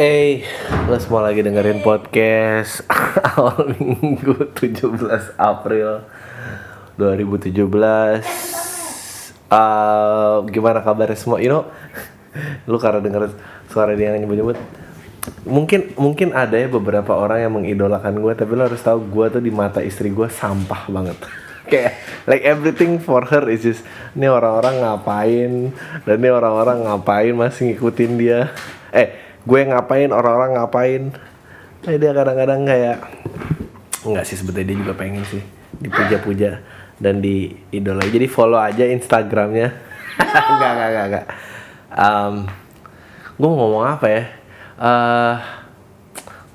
Eh, lo semua lagi dengerin podcast awal minggu 17 April 2017 uh, Gimana kabarnya semua? You know, lu karena denger suara dia yang nyebut-nyebut Mungkin mungkin ada ya beberapa orang yang mengidolakan gue Tapi lo harus tahu gue tuh di mata istri gue sampah banget. Kayak like everything for her is just Ini orang-orang ngapain? Dan ini orang-orang ngapain masih ngikutin dia? Eh gue ngapain orang-orang ngapain. Eh dia kadang-kadang kayak nggak sih sebetulnya dia juga pengen sih dipuja-puja dan diidolai jadi follow aja instagramnya. Nggak nggak nggak nggak. Um, gue ngomong apa ya? Uh,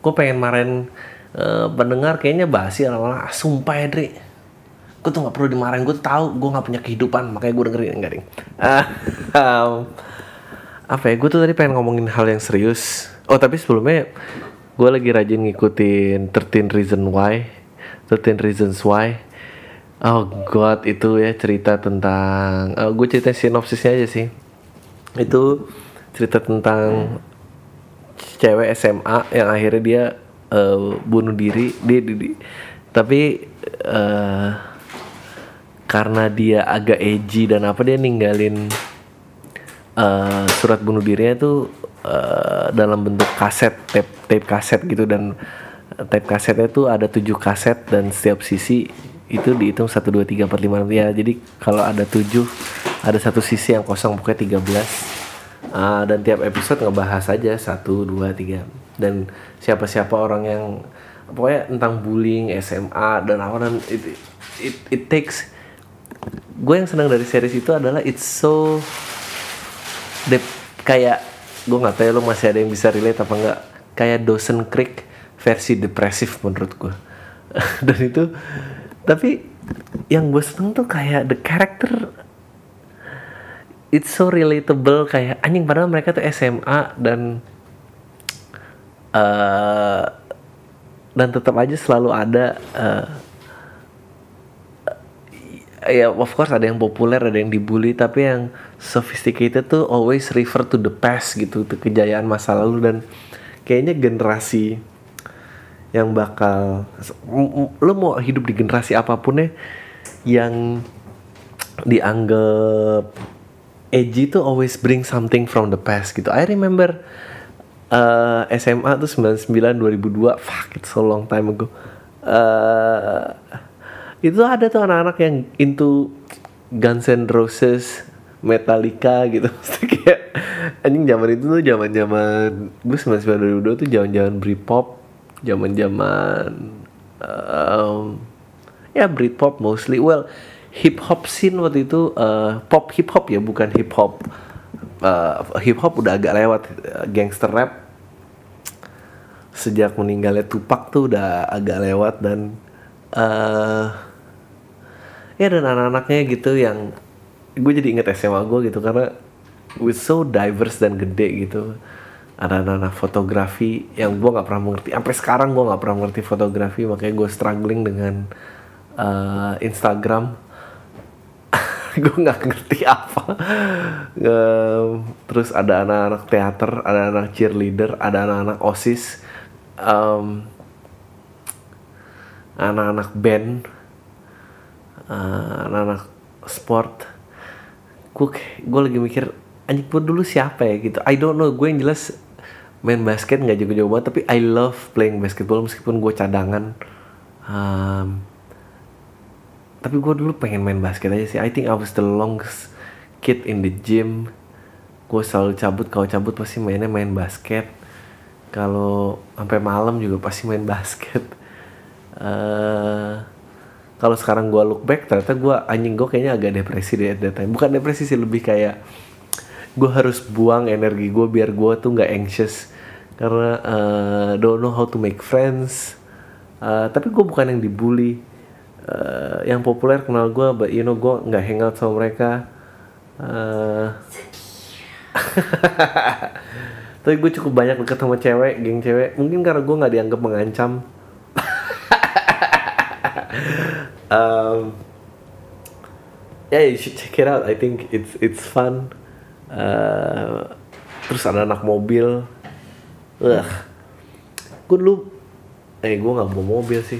gue pengen marahin uh, pendengar kayaknya basi orang-orang. Ah, sumpah ya Dri gue tuh nggak perlu dimarahin. Gue tahu gue nggak punya kehidupan. Makanya gue dengerin. Enggak ding. Uh, um, apa ya gue tuh tadi pengen ngomongin hal yang serius. Oh tapi sebelumnya gue lagi rajin ngikutin 13 Reason Why 13 Reasons Why. Oh god itu ya cerita tentang uh, gue cerita sinopsisnya aja sih. Itu cerita tentang cewek SMA yang akhirnya dia uh, bunuh diri. Dia, dia, dia tapi uh, karena dia agak edgy dan apa dia ninggalin uh, surat bunuh dirinya itu uh, dalam bentuk kaset tape tape kaset gitu. Dan tape kasetnya itu ada tujuh kaset dan setiap sisi itu dihitung satu dua tiga empat lima. Ya jadi kalau ada tujuh ada satu sisi yang kosong pokoknya 13 uh, dan tiap episode ngebahas aja satu dua tiga. Dan siapa siapa orang yang pokoknya tentang bullying SMA dan apa dan it, it, it takes gue yang senang dari series itu adalah it's so dep kayak gue nggak tahu lo masih ada yang bisa relate apa enggak kayak Dawson Creek versi depresif menurut gue dan itu tapi yang gue seneng tuh kayak the character it's so relatable kayak anjing padahal mereka tuh SMA dan uh, dan tetap aja selalu ada uh, ya of course ada yang populer ada yang dibully tapi yang sophisticated tuh always refer to the past gitu tuh kejayaan masa lalu. Dan kayaknya generasi yang bakal lo mau hidup di generasi apa pun ya yang dianggap edgy tuh always bring something from the past gitu. I remember uh, SMA tuh 99 2002 fuck it's so long time ago. Uh, itu ada tuh anak-anak yang into Guns N' Roses Metallica gitu. Kayak anjing zaman itu tuh zaman zaman gue sembilan sembilan dua dua tuh zaman zaman Britpop zaman zaman um, ya Britpop mostly. Well hip hop scene waktu itu uh, pop hip hop ya bukan hip hop uh, hip hop udah agak lewat uh, gangster rap. Sejak meninggalnya Tupac tuh udah agak lewat dan uh, ya dan anak-anaknya gitu yang gue jadi inget SMA gue gitu karena with so diverse dan gede gitu. Ada anak-anak fotografi yang gue nggak pernah mengerti. Sampai sekarang gue nggak pernah mengerti fotografi makanya gue struggling dengan uh, Instagram. Gue nggak ngerti apa. Uh, terus ada anak-anak teater ada anak cheerleader ada anak-anak osis. Um, anak-anak band uh, anak-anak sport gue gue lagi mikir anjing pun dulu siapa ya gitu. I don't know gue yang jelas main basket nggak jago-jago banget tapi I love playing basketball meskipun gue cadangan. Um, tapi gue dulu pengen main basket aja sih. I think I was the longest kid in the gym. Gue selalu cabut kalau cabut pasti mainnya main basket. Kalau sampai malam juga pasti main basket. Uh, kalau sekarang gue look back ternyata gue anjing gue kayaknya agak depresi deh at bukan depresi sih lebih kayak gue harus buang energi gue biar gue tuh nggak anxious. Karena uh, don't know how to make friends. Uh, tapi gue bukan yang dibully. Uh, yang populer kenal gue but you know gue nggak hangout sama mereka. Uh, tapi gue cukup banyak deket sama cewek geng cewek. Mungkin karena gue nggak dianggap mengancam um, yeah, you should check it out. I think it's it's fun. Uh, terus ada anak mobil, Ugh. Gue dulu, eh gue nggak bawa mobil sih.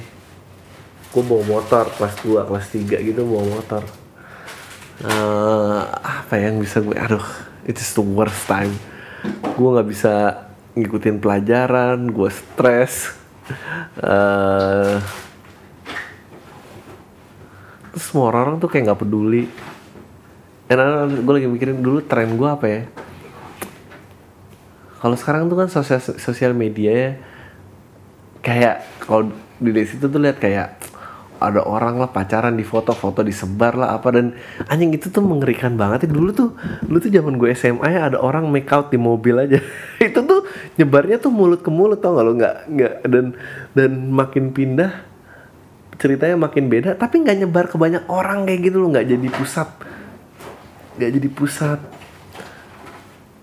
Gue bawa motor kelas 2, kelas 3 gitu bawa motor. Eh, apa yang bisa gue, aduh, it is the worst time. Gue nggak bisa ngikutin pelajaran, gue stres. Terus semua orang tuh kayak nggak peduli. Dan gue lagi mikirin dulu tren gue apa ya? kalau sekarang tuh kan sosial sosial media ya kayak kalau di situ tuh lihat kayak ada orang lah pacaran di foto-foto disebar lah apa dan anjing itu tuh mengerikan banget ya dulu tuh dulu tuh zaman gue SMA ya ada orang make out di mobil aja itu tuh nyebarnya tuh mulut ke mulut tau gak lo nggak nggak dan dan makin pindah ceritanya makin beda tapi nggak nyebar ke banyak orang kayak gitu loh nggak jadi pusat. Nggak jadi pusat.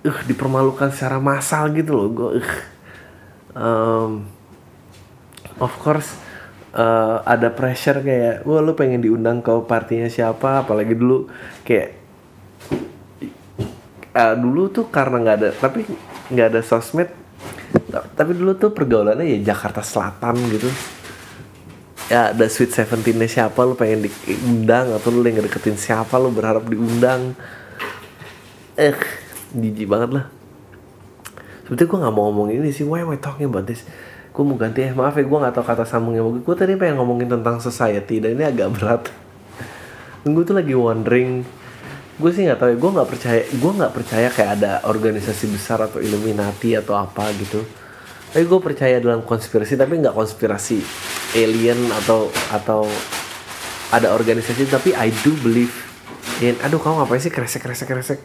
Uh dipermalukan secara massal gitu loh gue uh. um, of course uh, ada pressure kayak wah lu pengen diundang ke partinya siapa? Apalagi dulu kayak uh, dulu tuh karena nggak ada tapi nggak ada sosmed tapi dulu tuh pergaulannya ya Jakarta Selatan gitu ya ada Sweet Seventeennya siapa? Lu pengen diundang atau lu yang deketin siapa? Lu berharap diundang? Eh jijik banget lah. Sebetulnya gue nggak mau ngomongin ini sih. Why am I talking about this? Gue mau ganti eh maaf ya gue nggak tahu kata sambungnya. Gue tadi pengen ngomongin tentang society dan ini agak berat. Gue tuh lagi wondering. Gue sih nggak tahu ya. Gue nggak percaya gue nggak percaya kayak ada organisasi besar atau Illuminati atau apa gitu tapi gue percaya dalam konspirasi tapi nggak konspirasi alien atau atau ada organisasi tapi I do believe in aduh kamu ngapain sih kresek kresek kresek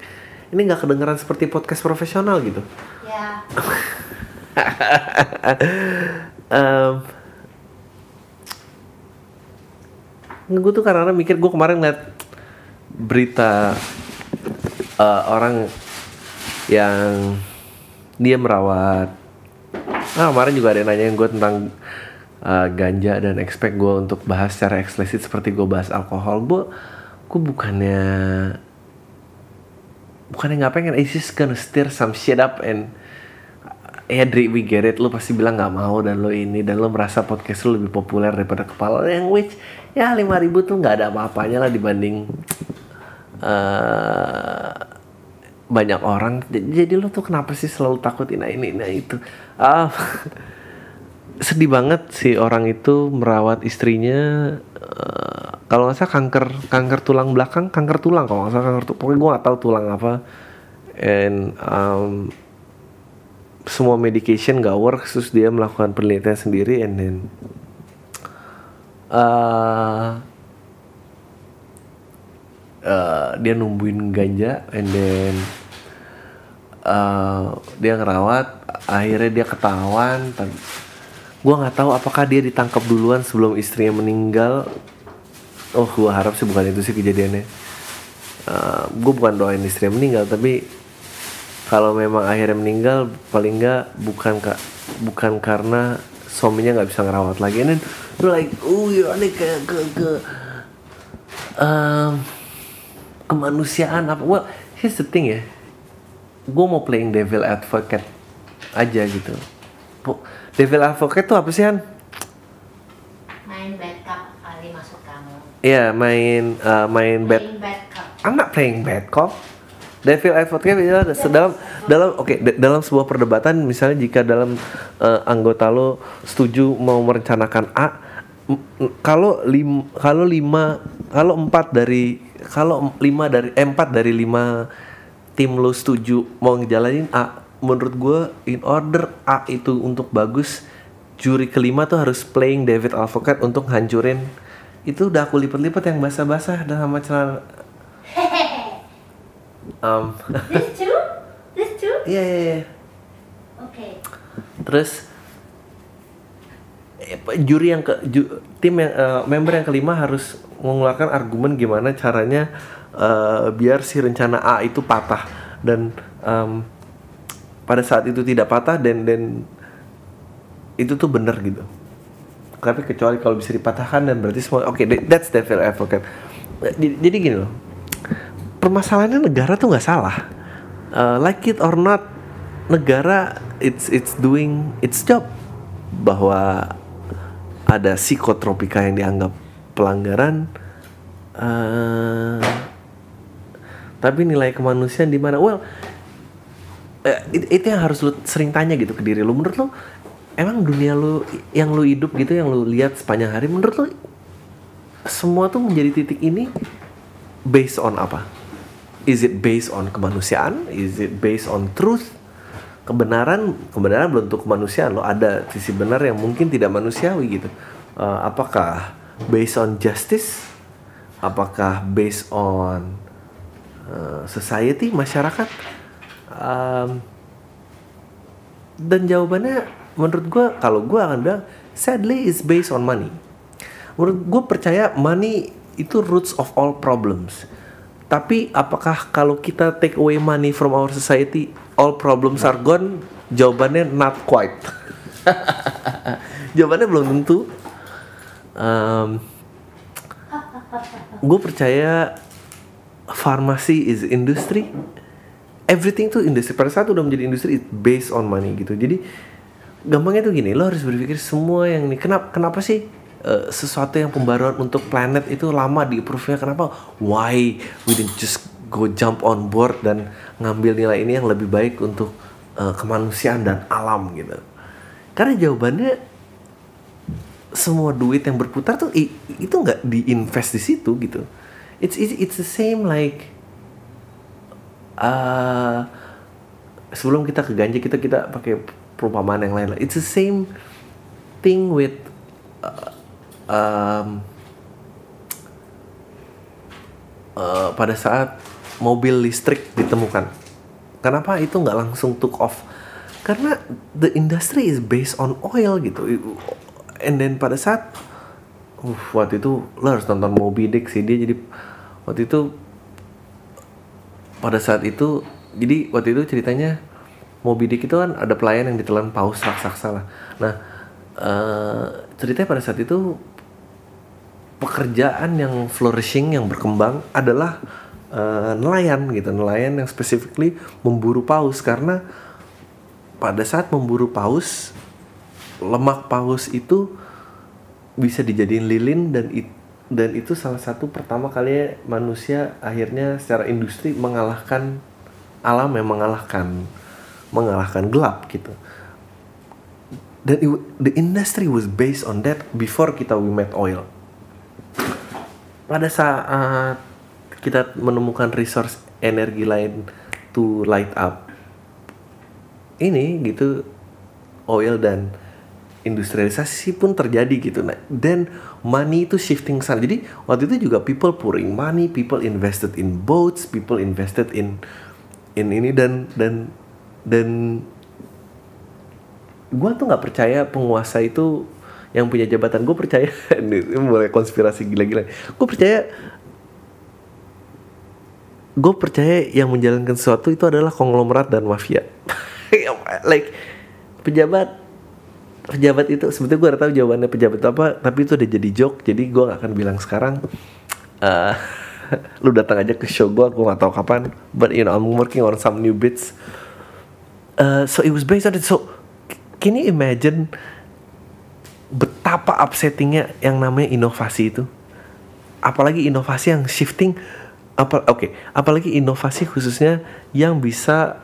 ini nggak kedengeran seperti podcast profesional gitu Ya. um, gue tuh karena mikir gue kemarin liat berita uh, orang yang dia merawat nah kemarin juga ada yang nanyain gue tentang uh, ganja dan expect gue untuk bahas secara eksplisit seperti gue bahas alkohol. Gue gue bukannya bukannya nggak pengen. It's just gonna stir some shit up and ya Dri we get it. Lo pasti bilang nggak mau dan lo ini dan lo merasa podcast lo lebih populer daripada kepala yang which ya 5000 tuh nggak ada apa-apanya lah dibanding eh banyak orang jadi lo tuh kenapa sih selalu takut ini ini nah itu? Ah sedih banget sih orang itu merawat istrinya eh, kalau nggak salah kanker kanker tulang belakang kanker tulang kalau nggak salah kanker tulang pokoknya gue nggak tahu tulang apa. And um, semua medication gak work terus dia melakukan penelitian sendiri and then uh, uh, dia numbuhin ganja and then uh, dia ngerawat akhirnya dia ketahuan gue nggak tahu apakah dia ditangkap duluan sebelum istrinya meninggal. Oh gue harap sih bukan itu sih kejadiannya. Uh, gue bukan doain istrinya meninggal tapi kalau memang akhirnya meninggal paling nggak bukan kak bukan karena suaminya nggak bisa ngerawat lagi. Lu like oh ya ini kayak ke ke um, kemanusiaan apa? Well here's the thing ya gue mau playing devil advocate aja gitu devil advocate tuh apa sih Han? Main bad cup kali masuk kamu. Iya main uh, main bad Main bad cup. I'm not playing bad cop. Devil advocate itu ada dalam dalam oke da- dalam sebuah perdebatan misalnya jika dalam eh, anggota lo setuju mau merencanakan A kalau lim kalau lima kalau empat dari kalau lima dari eh, empat dari lima tim lo setuju mau ngejalanin A menurut gue in order A itu untuk bagus juri kelima tuh harus playing David Advocate untuk hancurin itu udah aku lipat-lipat yang basah-basah dan sama celana um, This two? This two? Iya iya iya. Oke. Terus eh, juri yang ke ju- tim yang eh, member yang kelima harus mengeluarkan argumen gimana caranya eh, biar si rencana A itu patah dan em, pada saat itu tidak patah dan dan itu tuh bener gitu. Tapi kecuali kalau bisa dipatahkan dan berarti semua oke that- that's devil advocate. Jadi, gini loh. Permasalahannya negara tuh nggak salah. Eh, like it or not, negara it's it's doing its job bahwa ada psikotropika yang dianggap pelanggaran eh, tapi nilai kemanusiaan di mana? Well eh, it- itu yang harus lu sering tanya gitu ke diri lu. Menurut lu emang dunia lu yang lu hidup gitu yang lu lihat sepanjang hari menurut lu semua tuh menjadi titik ini based on apa? Is it based on kemanusiaan? Is it based on truth? Kebenaran? Kebenaran belum tentu kemanusiaan. Lo ada sisi benar yang mungkin tidak manusiawi gitu. Eh, apakah based on justice? Apakah based on eh, society masyarakat. Um, dan jawabannya menurut gue kalau gue akan bilang sadly is based on money. Menurut gue percaya money itu roots of all problems. Tapi apakah kalau kita take away money from our society all problems are gone? Jawabannya not quite. Jawabannya belum tentu. Gue percaya farmasi is industry everything tuh industri pada saat udah menjadi industri it's based on money gitu. Jadi gampangnya tuh gini lo harus berpikir semua yang nih kenapa kenapa sih eh, sesuatu yang pembaruan untuk planet itu lama di approve nya kenapa? Why we didn't just go jump on board dan ngambil nilai ini yang lebih baik untuk eh, kemanusiaan dan alam gitu? Karena jawabannya semua duit yang berputar tuh itu nggak diinvest di situ gitu it's it's, it's the same like uh, sebelum kita ke ganja kita kita pakai perumpamaan yang lain lah. It's the same thing with uh, um, uh, pada saat mobil listrik ditemukan. Kenapa itu nggak langsung took off? Karena the industry is based on oil gitu. And then pada saat uh, waktu itu lo harus nonton Moby Dick sih. Dia jadi waktu itu pada saat itu jadi waktu itu ceritanya Moby Dick itu kan ada pelayan yang ditelan paus raksasa lah. Nah eh, ceritanya pada saat itu pekerjaan yang flourishing yang berkembang adalah eh, nelayan gitu. Nelayan yang specifically memburu paus. Karena pada saat memburu paus lemak paus itu bisa dijadiin lilin dan it- dan itu salah satu pertama kali manusia akhirnya secara industri mengalahkan alam yang mengalahkan mengalahkan gelap gitu. Dan the industry was based on that before kita we met oil. Pada saat kita menemukan resource energi lain to light up ini gitu oil dan industrialisasi pun terjadi gitu nah dan money itu shifting sana. Jadi waktu itu juga people pouring money people invested in boats people invested in in ini dan dan dan gue tuh nggak percaya penguasa itu yang punya jabatan. Gue percaya ini mulai konspirasi gila-gila. Gue percaya gue percaya yang menjalankan sesuatu itu adalah konglomerat dan mafia. Like pejabat pejabat itu sebetulnya gue udah tahu jawabannya pejabat itu apa tapi itu udah jadi joke jadi gue gak akan bilang sekarang Eh, lu datang aja ke show gue gue gak tahu kapan but you know I'm working on some new bits Uh, so it was based on it so can you imagine betapa upsettingnya yang namanya inovasi itu? Apalagi inovasi yang shifting apa oke apalagi inovasi khususnya yang bisa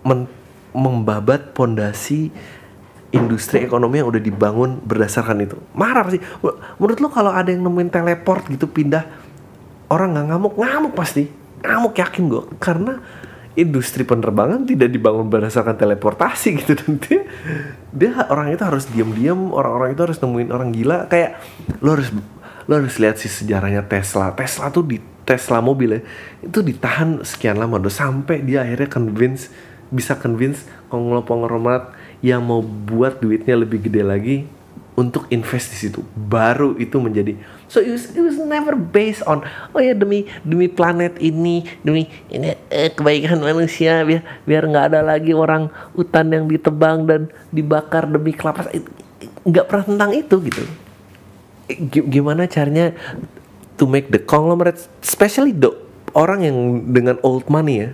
men- membabat pondasi industri ekonomi yang udah dibangun berdasarkan itu. Marah pasti menurut lo kalau ada yang nemuin teleport gitu pindah orang nggak ngamuk? Ngamuk pasti. Ngamuk yakin gue karena industri penerbangan tidak dibangun berdasarkan teleportasi gitu. Dan dia, orang itu harus diam-diam orang-orang itu harus nemuin orang gila. Kayak lo harus lo harus lihat sih sejarahnya Tesla. Tesla tuh di Tesla mobil ya itu ditahan sekian lama. Udah sampai dia akhirnya convince bisa convince konglomerat yang mau buat duitnya lebih gede lagi untuk invest di situ. Baru itu menjadi so it was, it was never based on oh ya demi demi planet ini demi ini eh, kebaikan manusia biar biar nggak ada lagi orang hutan yang ditebang dan dibakar demi kelapa nggak pernah tentang itu gitu. Gimana caranya to make the conglomerate especially the orang yang dengan old money ya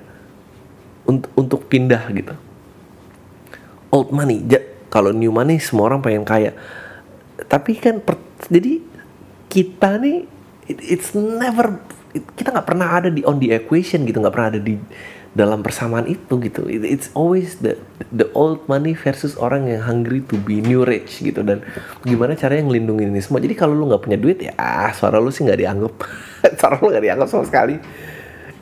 untuk untuk pindah gitu old money. Ja- kalau new money semua orang pengen kaya. Tapi kan per- jadi kita nih it- it's never it- kita nggak pernah ada di on the equation gitu nggak pernah ada di dalam persamaan itu gitu. It- it's always the the old money versus orang yang hungry to be new rich gitu. Dan gimana caranya ngelindungin ini semua. Jadi kalau lu nggak punya duit ya ah, suara lu sih nggak dianggap. Suara lu nggak dianggap sama sekali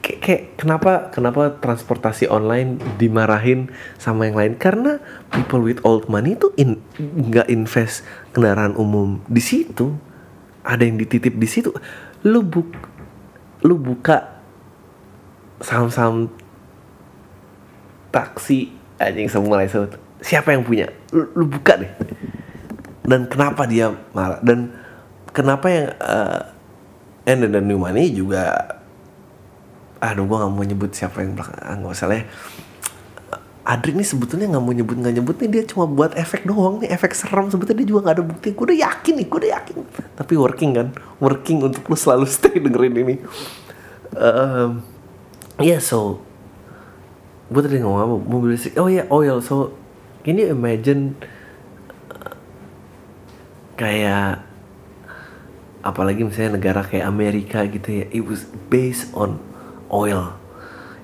kayak, kayak kenapa kenapa transportasi online dimarahin sama yang lain? Karena people with old money itu in nggak invest kendaraan umum di situ. Ada yang dititip di situ. Lu buk lu buka saham-saham taksi anjing semua itu. Siapa yang punya? Lu, lu buka deh. Dan kenapa dia marah? Dan kenapa yang uh, and the new money juga aduh gua nggak mau nyebut siapa yang belakang ah, nggak usah lah ya. Adri ini sebetulnya nggak mau nyebut nggak nyebut nih dia cuma buat efek doang nih efek serem. Sebetulnya dia juga nggak ada bukti. Gue udah yakin nih gue udah yakin. Tapi working kan working untuk lu selalu stay dengerin ini. Um, yeah so gue tadi ngomong apa? Mobil listrik. Oh ya yeah, oil. So can you imagine uh, kayak apalagi misalnya negara kayak Amerika gitu ya it was based on oil.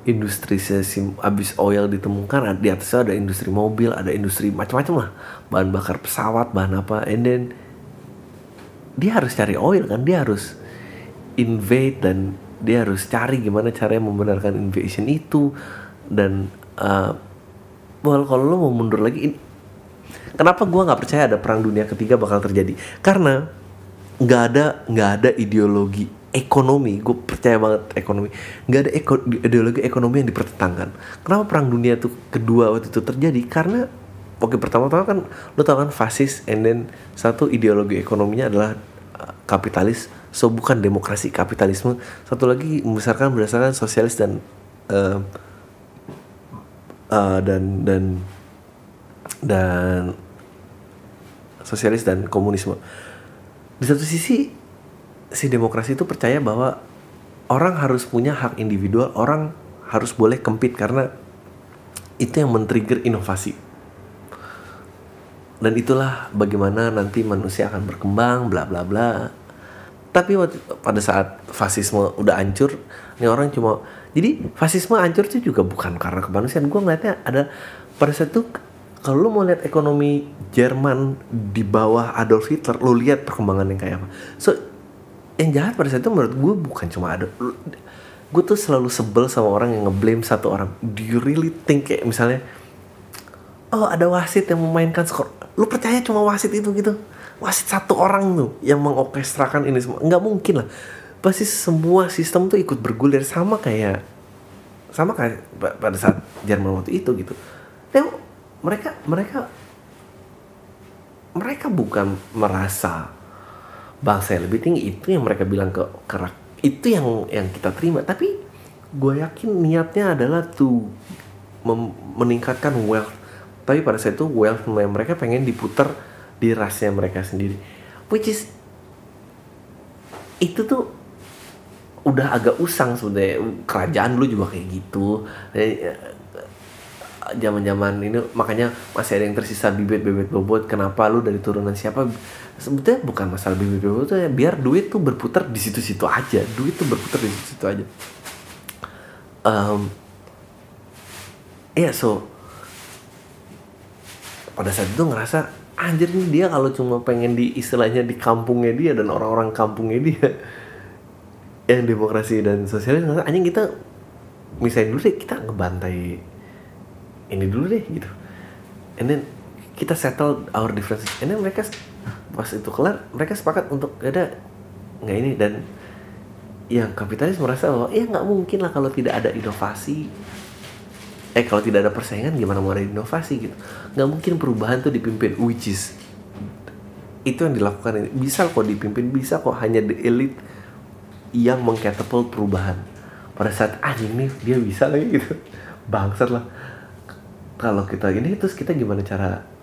Industri sesim abis oil ditemukan di atasnya ada industri mobil ada industri macam-macam lah. Bahan bakar pesawat bahan apa. And then dia harus cari oil kan? Dia harus invade dan dia harus cari gimana caranya membenarkan invasion itu. Dan uh, well kalau lo mau mundur lagi in- kenapa gua nggak percaya ada perang dunia ketiga bakal terjadi? Karena nggak ada nggak ada ideologi ekonomi gue percaya banget ekonomi. Nggak ada eko- ideologi ekonomi yang dipertentangkan. Kenapa perang dunia tuh kedua waktu itu terjadi? Karena oke pertama-tama kan lo tau kan fasis and then satu ideologi ekonominya adalah uh, kapitalis. So bukan demokrasi kapitalisme. Satu lagi membesarkan berdasarkan sosialis dan uh, uh, dan dan dan sosialis dan komunisme. Di satu sisi si demokrasi itu percaya bahwa orang harus punya hak individual orang harus boleh kempit karena itu yang men-trigger inovasi. Dan itulah bagaimana nanti manusia akan berkembang bla bla bla. Tapi pada saat fasisme udah hancur ini orang cuma jadi fasisme hancur itu juga bukan karena kemanusiaan. Gue ngeliatnya ada pada saat itu kalau lu mau lihat ekonomi Jerman di bawah Adolf Hitler lu lihat perkembangan yang kayak apa. So yang jahat pada saat itu menurut gue bukan cuma ada gue tuh selalu sebel sama orang yang ngeblame satu orang. Do you really think kayak misalnya oh ada wasit yang memainkan skor. Lu percaya cuma wasit itu gitu? Wasit satu orang tuh yang mengorkestrakan ini semua. Nggak mungkin lah. Pasti semua sistem tuh ikut bergulir. Sama kayak sama kayak pa- pada saat Jerman waktu itu gitu. Dan mereka mereka mereka bukan merasa bangsa yang lebih tinggi. Itu yang mereka bilang ke kerak. Itu yang yang kita terima. Tapi gue yakin niatnya adalah tuh meningkatkan wealth. Tapi pada saat itu wealth mereka pengen diputar di rasnya mereka sendiri. Which is itu tuh udah agak usang sebenarnya. Kerajaan dulu juga kayak gitu. Zaman zaman ini makanya masih ada yang tersisa bibit bibit bobot. Kenapa lu dari turunan siapa sebetulnya bukan masalah bibit bobot ya biar duit tuh berputar di situ-situ aja. Duit tuh berputar di situ-situ aja. Um, ya so pada saat itu ngerasa anjir nih dia kalau cuma pengen di istilahnya di kampungnya dia dan orang-orang kampungnya dia yang demokrasi dan sosialis ngerasa anjing kita misalnya dulu deh kita ngebantai ini dulu deh gitu. And then kita settle our differences. And then mereka pas itu kelar mereka sepakat untuk "Ya ada nggak ini. Dan yang kapitalis merasa bahwa ya nggak mungkin lah kalau tidak ada inovasi. Eh kalau tidak ada persaingan gimana mau ada inovasi gitu? Nggak mungkin perubahan tuh dipimpin which is itu yang dilakukan ini. Bisa kok dipimpin bisa kok hanya the elite yang mengcatapult perubahan. Pada saat anjing nih dia bisa lagi gitu. Bangsat lah. Kalau kita ini terus kita gimana cara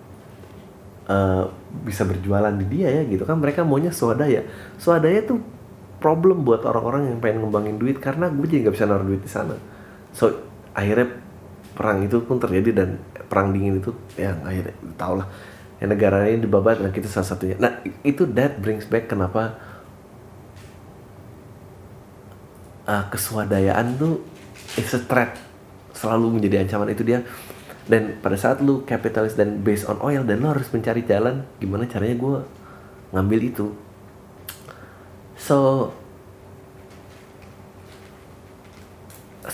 uh, bisa berjualan di dia ya gitu kan. Mereka maunya swadaya. Swadaya tuh problem buat orang-orang yang pengen ngembangin duit karena gue jadi nggak bisa naruh duit di sana. So akhirnya perang itu pun terjadi dan perang dingin itu yang akhirnya tau lah yang negara ini dibabat dan kita salah satunya. Nah itu that brings back kenapa uh, keswadayaan tuh is a threat selalu menjadi ancaman. Itu dia dan pada saat lu kapitalis dan based on oil dan lu harus mencari jalan gimana caranya gue ngambil itu. So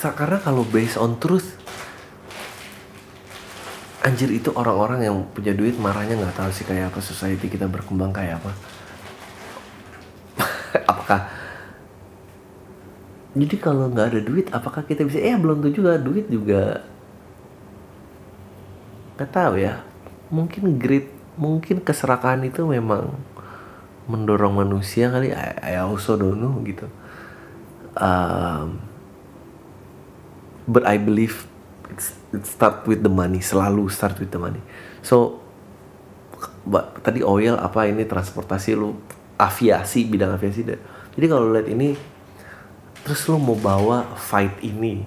karena kalau based on truth anjir itu orang-orang yang punya duit marahnya nggak tahu sih kayak apa society kita berkembang kayak apa. Apakah jadi kalau nggak ada duit apakah kita bisa? Eh belum tentu juga duit juga nggak tahu ya. Mungkin greed mungkin keserakahan itu memang mendorong manusia kali. I, I also don't know gitu. Um, but I believe it's it start with the money. Selalu start with the money. So ba- tadi oil apa ini transportasi lu aviasi bidang aviasi deh. jadi kalau lihat ini terus lu mau bawa fight ini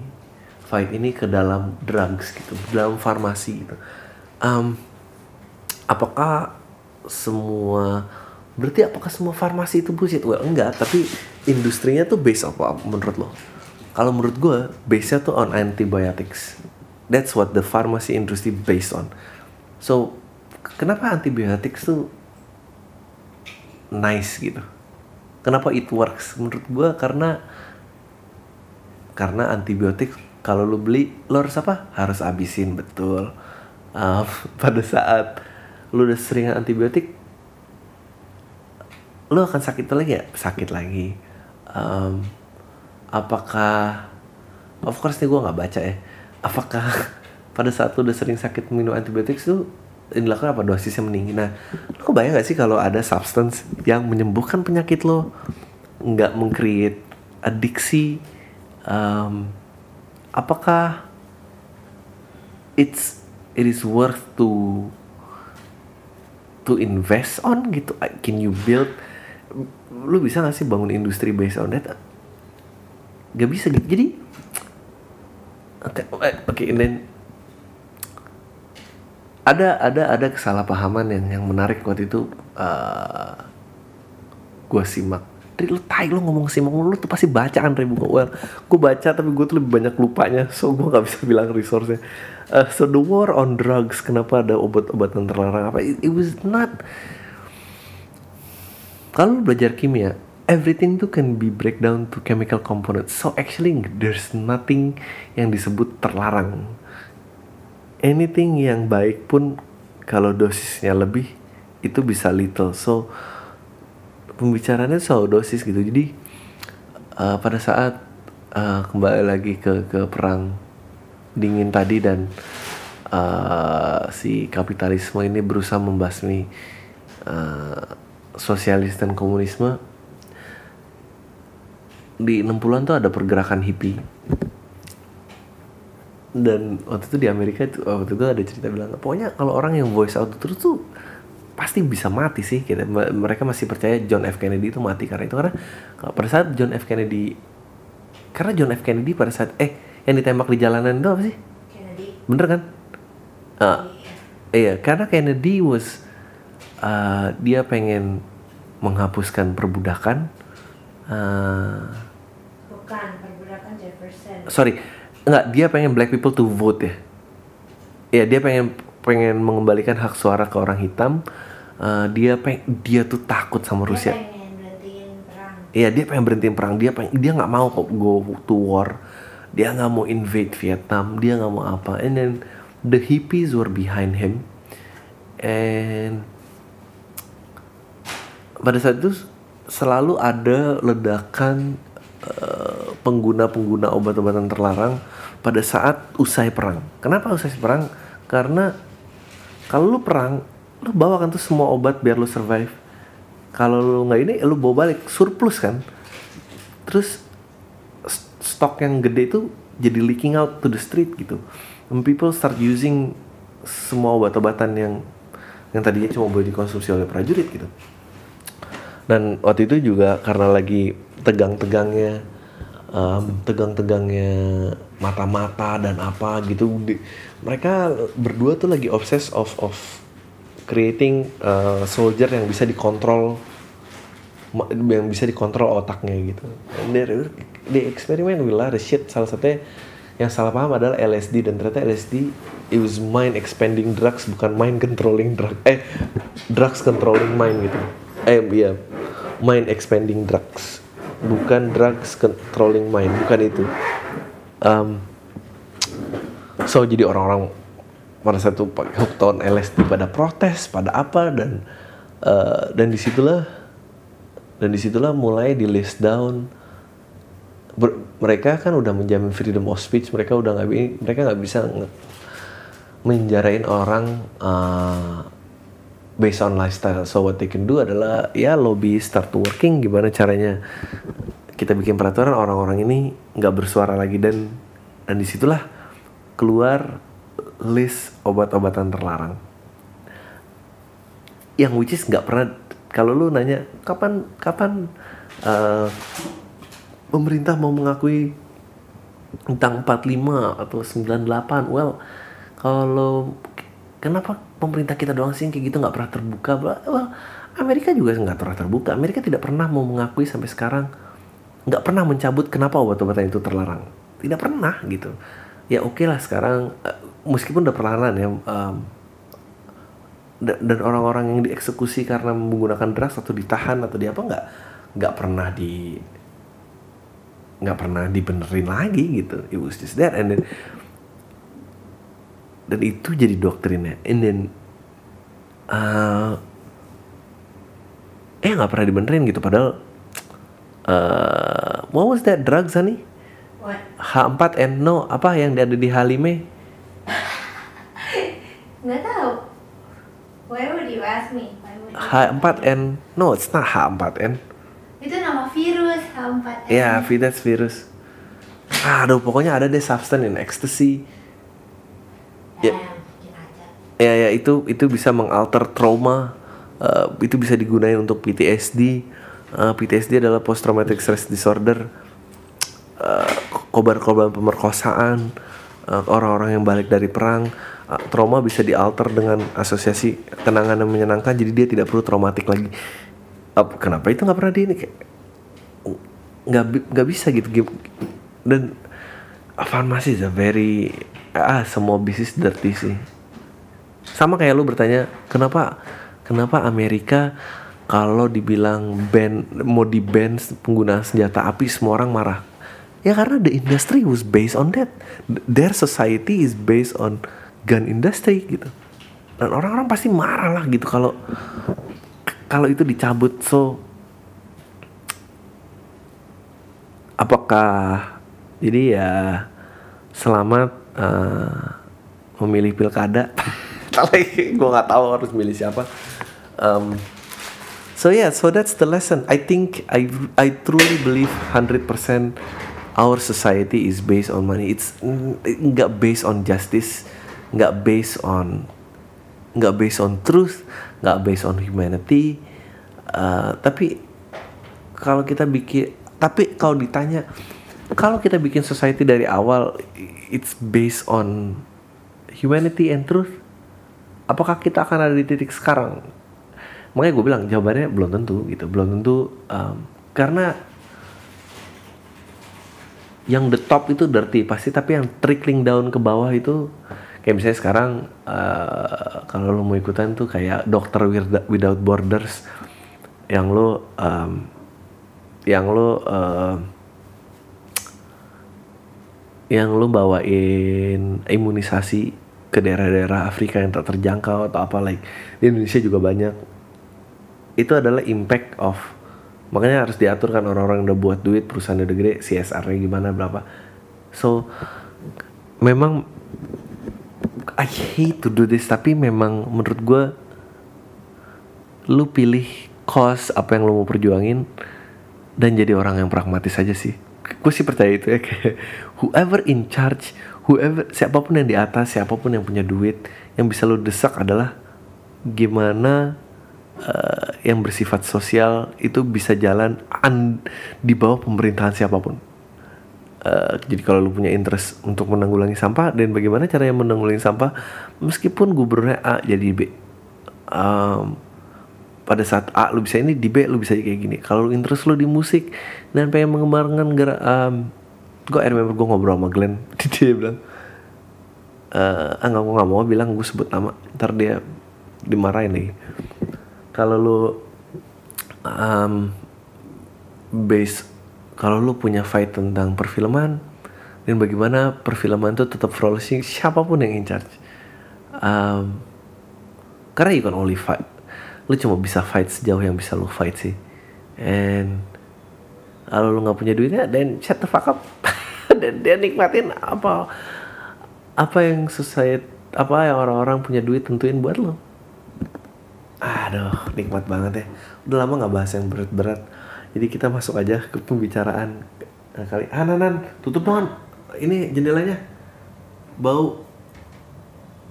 fight ini ke dalam drugs gitu dalam farmasi gitu Em, apakah semua berarti apakah semua farmasi itu bullshit? Well enggak tapi industrinya tuh base apa menurut lo. Kalau menurut gue base nya tuh on antibiotics. That's what the pharmacy industry based on. So kenapa antibiotics tuh nice gitu? Kenapa it works? Menurut gue karena karena antibiotik kalau lu beli lo harus apa? Harus habisin betul Um, pada saat lu udah sering antibiotik lu akan sakit lagi ya? Sakit lagi. Um, apakah of course nih gue nggak baca ya. Apakah pada saat lu udah sering sakit minum antibiotik tuh yang dilakukan apa? Dosisnya meninggi. Nah lu kebayang gak sih kalau ada substance yang menyembuhkan penyakit lo? Nggak mengcreate adiksi um, apakah it's it is worth to to invest on gitu. Can you build? Lu bisa gak sih bangun industri based on that gak bisa gitu. Jadi oke eh, oke and then ada ada ada kesalahpahaman yang yang menarik waktu itu uh, gue simak Dri lu tai lu ngomong simak lu tuh pasti baca kan Ribu well gue baca tapi gue tuh lebih banyak lupanya. So gue nggak bisa bilang resource-nya. Uh, so the war on drugs kenapa ada obat-obatan terlarang? Apa it, it was not kalau belajar kimia everything tuh can be breakdown to chemical components. So actually there's nothing yang disebut terlarang. Anything yang baik pun kalau dosisnya lebih itu bisa little. So pembicaranya soal dosis gitu. Jadi uh, pada saat uh, kembali lagi ke ke perang dingin tadi dan uh, si kapitalisme ini berusaha membasmi uh, sosialis dan komunisme di 60-an tuh ada pergerakan hippie. Dan waktu itu di Amerika itu waktu itu ada cerita bilang pokoknya kalau orang yang voice out terus tuh pasti bisa mati sih kita mereka masih percaya John F. Kennedy itu mati karena itu karena pada saat John F. Kennedy karena John F. Kennedy pada saat eh yang ditembak di jalanan itu apa sih? Kennedy. bener kan? Ah, iya. karena Kennedy was uh, dia pengen menghapuskan perbudakan uh, Bukan, perbudakan Jefferson. sorry nggak dia pengen black people to vote ya. Ya dia pengen pengen mengembalikan hak suara ke orang hitam Uh, dia peng dia tuh takut sama Rusia. Iya dia pengen berhentiin perang. Dia pengen, dia nggak mau kok go to war. Dia nggak mau invade Vietnam. Dia nggak mau apa. And then the hippies were behind him. And pada saat itu selalu ada ledakan eh, pengguna-pengguna obat-obatan terlarang pada saat usai perang. Kenapa usai perang? Karena kalau lu perang lu bawa kan tuh semua obat biar lu survive. Kalau lu nggak ini lu bawa balik. Surplus kan? Terus st- stok yang gede itu jadi leaking out to the street gitu. And people start using semua obat-obatan yang yang tadinya cuma boleh dikonsumsi oleh prajurit gitu. Dan waktu itu juga karena lagi tegang-tegangnya um, tegang-tegangnya mata-mata dan apa gitu Di- mereka berdua tuh lagi obses of of creating uh, soldier yang bisa dikontrol yang bisa dikontrol otaknya gitu. And they, experiment with lot shit. Salah satunya yang salah paham adalah LSD dan ternyata LSD it was mind expanding drugs bukan mind controlling drug eh drugs controlling mind gitu. Eh iya. Mind expanding drugs. Bukan drugs controlling mind. Bukan itu. Um, so jadi orang-orang pada satu hooked on LSD pada protes pada apa dan uh, dan di situlah dan di situlah mulai di list down. Ber- mereka kan udah menjamin freedom of speech mereka udah nggak mereka nggak bisa menjarain orang uh, based on lifestyle. So what they can do adalah ya lobby start working gimana caranya kita bikin peraturan orang-orang ini nggak bersuara lagi dan dan di situlah keluar list obat-obatan terlarang. Yang which is nggak pernah kalau lu nanya kapan kapan uh, pemerintah mau mengakui tentang 45 atau 98 well kalau kenapa pemerintah kita doang sih kayak gitu nggak pernah terbuka well Amerika juga nggak pernah terbuka. Amerika tidak pernah mau mengakui sampai sekarang nggak pernah mencabut kenapa obat-obatan itu terlarang. Tidak pernah gitu ya oke lah sekarang eh, meskipun udah perlahan ya da- dan orang-orang yang dieksekusi karena menggunakan drugs atau ditahan atau di apa nggak nggak pernah di nggak pernah dibenerin lagi gitu. It was just that and then dan itu jadi doktrinnya. And then uh, eh nggak pernah dibenerin gitu. Padahal uh, what was that drugs honey What? H4N0 apa yang ada di Halime Nggak tahu. Why would you ask me? Why would you H4N no it's not H4N Itu nama virus H4N. ya yeah, that's virus aduh pokoknya ada deh substance in ecstasy Ya, ya. ya itu itu bisa mengalter trauma eh, itu bisa digunakan untuk PTSD Eh, PTSD adalah post traumatic stress disorder Eh, korban-korban pemerkosaan eh, orang-orang yang balik dari perang eh, trauma bisa dialter dengan asosiasi kenangan yang menyenangkan jadi dia tidak perlu traumatik lagi. Ap- kenapa itu nggak pernah di ini? Nggak bi- nggak bisa gitu dan farmasi is a very ah semua bisnis dirty sih. Sama kayak lu bertanya kenapa kenapa Amerika kalau dibilang ban mau di ban penggunaan senjata api semua orang marah ya karena the industry was based on that. Their society is based on gun industry gitu. Dan orang-orang pasti marah lah gitu. Kalau kalau itu dicabut so apakah jadi ya selamat eh, memilih pilkada? Tapi gue nggak tahu harus milih siapa. Um, so yeah so that's the lesson. I think I I truly believe 100% our society is based on money. It's nggak based on justice nggak based on nggak based on truth nggak based on humanity. Uh, tapi kalau kita bikin tapi kalau ditanya kalau kita bikin society dari awal it's based on humanity and truth apakah kita akan ada di titik sekarang? Makanya gue bilang jawabannya belum tentu gitu belum tentu um, karena yang the top itu dirty pasti tapi yang trickling down ke bawah itu kayak misalnya sekarang uh, kalau lo mau ikutan tuh kayak dokter Without- borders yang lo um, yang lo uh, yang lo bawain imunisasi ke daerah-daerah Afrika yang tak terjangkau atau apa like di Indonesia juga banyak. Itu adalah impact of makanya harus diatur kan orang-orang udah buat duit perusahaan udah gede CSR-nya gimana berapa. So memang I hate to do this tapi memang menurut gue lu pilih cause apa yang lu mau perjuangin dan jadi orang yang pragmatis aja sih. Gue sih percaya itu ya kayak whoever in charge whoever siapa pun yang di atas siapa pun yang punya duit yang bisa lu desak adalah gimana eh, yang bersifat sosial itu bisa jalan an- di bawah pemerintahan siapa pun. Eh, jadi kalau lu punya interest untuk menanggulangi sampah dan bagaimana caranya menanggulangi sampah? Meskipun gubernurnya A jadi B. Em, pada saat A lu bisa ini di B lu bisa kayak gini. Kalau interest lu di musik dan pengen mengembangkan gerak um, gue remember gue ngobrol sama Glenn. Dia bilang eh ah nggak mau nggak mau bilang gue sebut nama. Ntar dia dimarahin lagi kalau lu um, base kalau lu punya fight tentang perfilman dan bagaimana perfilman itu tetap flourishing siapa pun yang in charge. Um, karena you can only fight. Lu cuma bisa fight sejauh yang bisa lu fight sih. And kalau lu nggak punya duitnya dan shut the fuck up. Dan dia nikmatin apa apa yang society apa yang orang-orang punya duit tentuin buat lo aduh nikmat banget ya. Udah lama nggak bahas yang berat-berat. Jadi kita masuk aja ke pembicaraan. Nah, kali ah Nanan tutup dong ini jendelanya. Bau.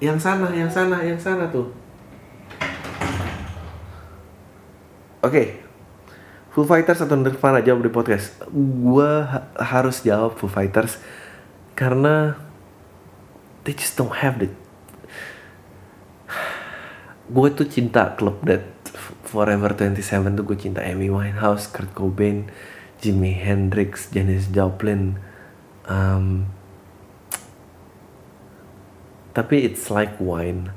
Yang sana yang sana yang sana tuh. Oke, Foo Fighters atau Nirvana jawab di podcast. Gua ha- harus jawab Foo Fighters. Karena they just don't have the. Gue tuh cinta klub that Forever 27 tuh gue cinta Amy Winehouse, Kurt Cobain, Jimi Hendrix, Janis Joplin. Um, tapi it's like wine.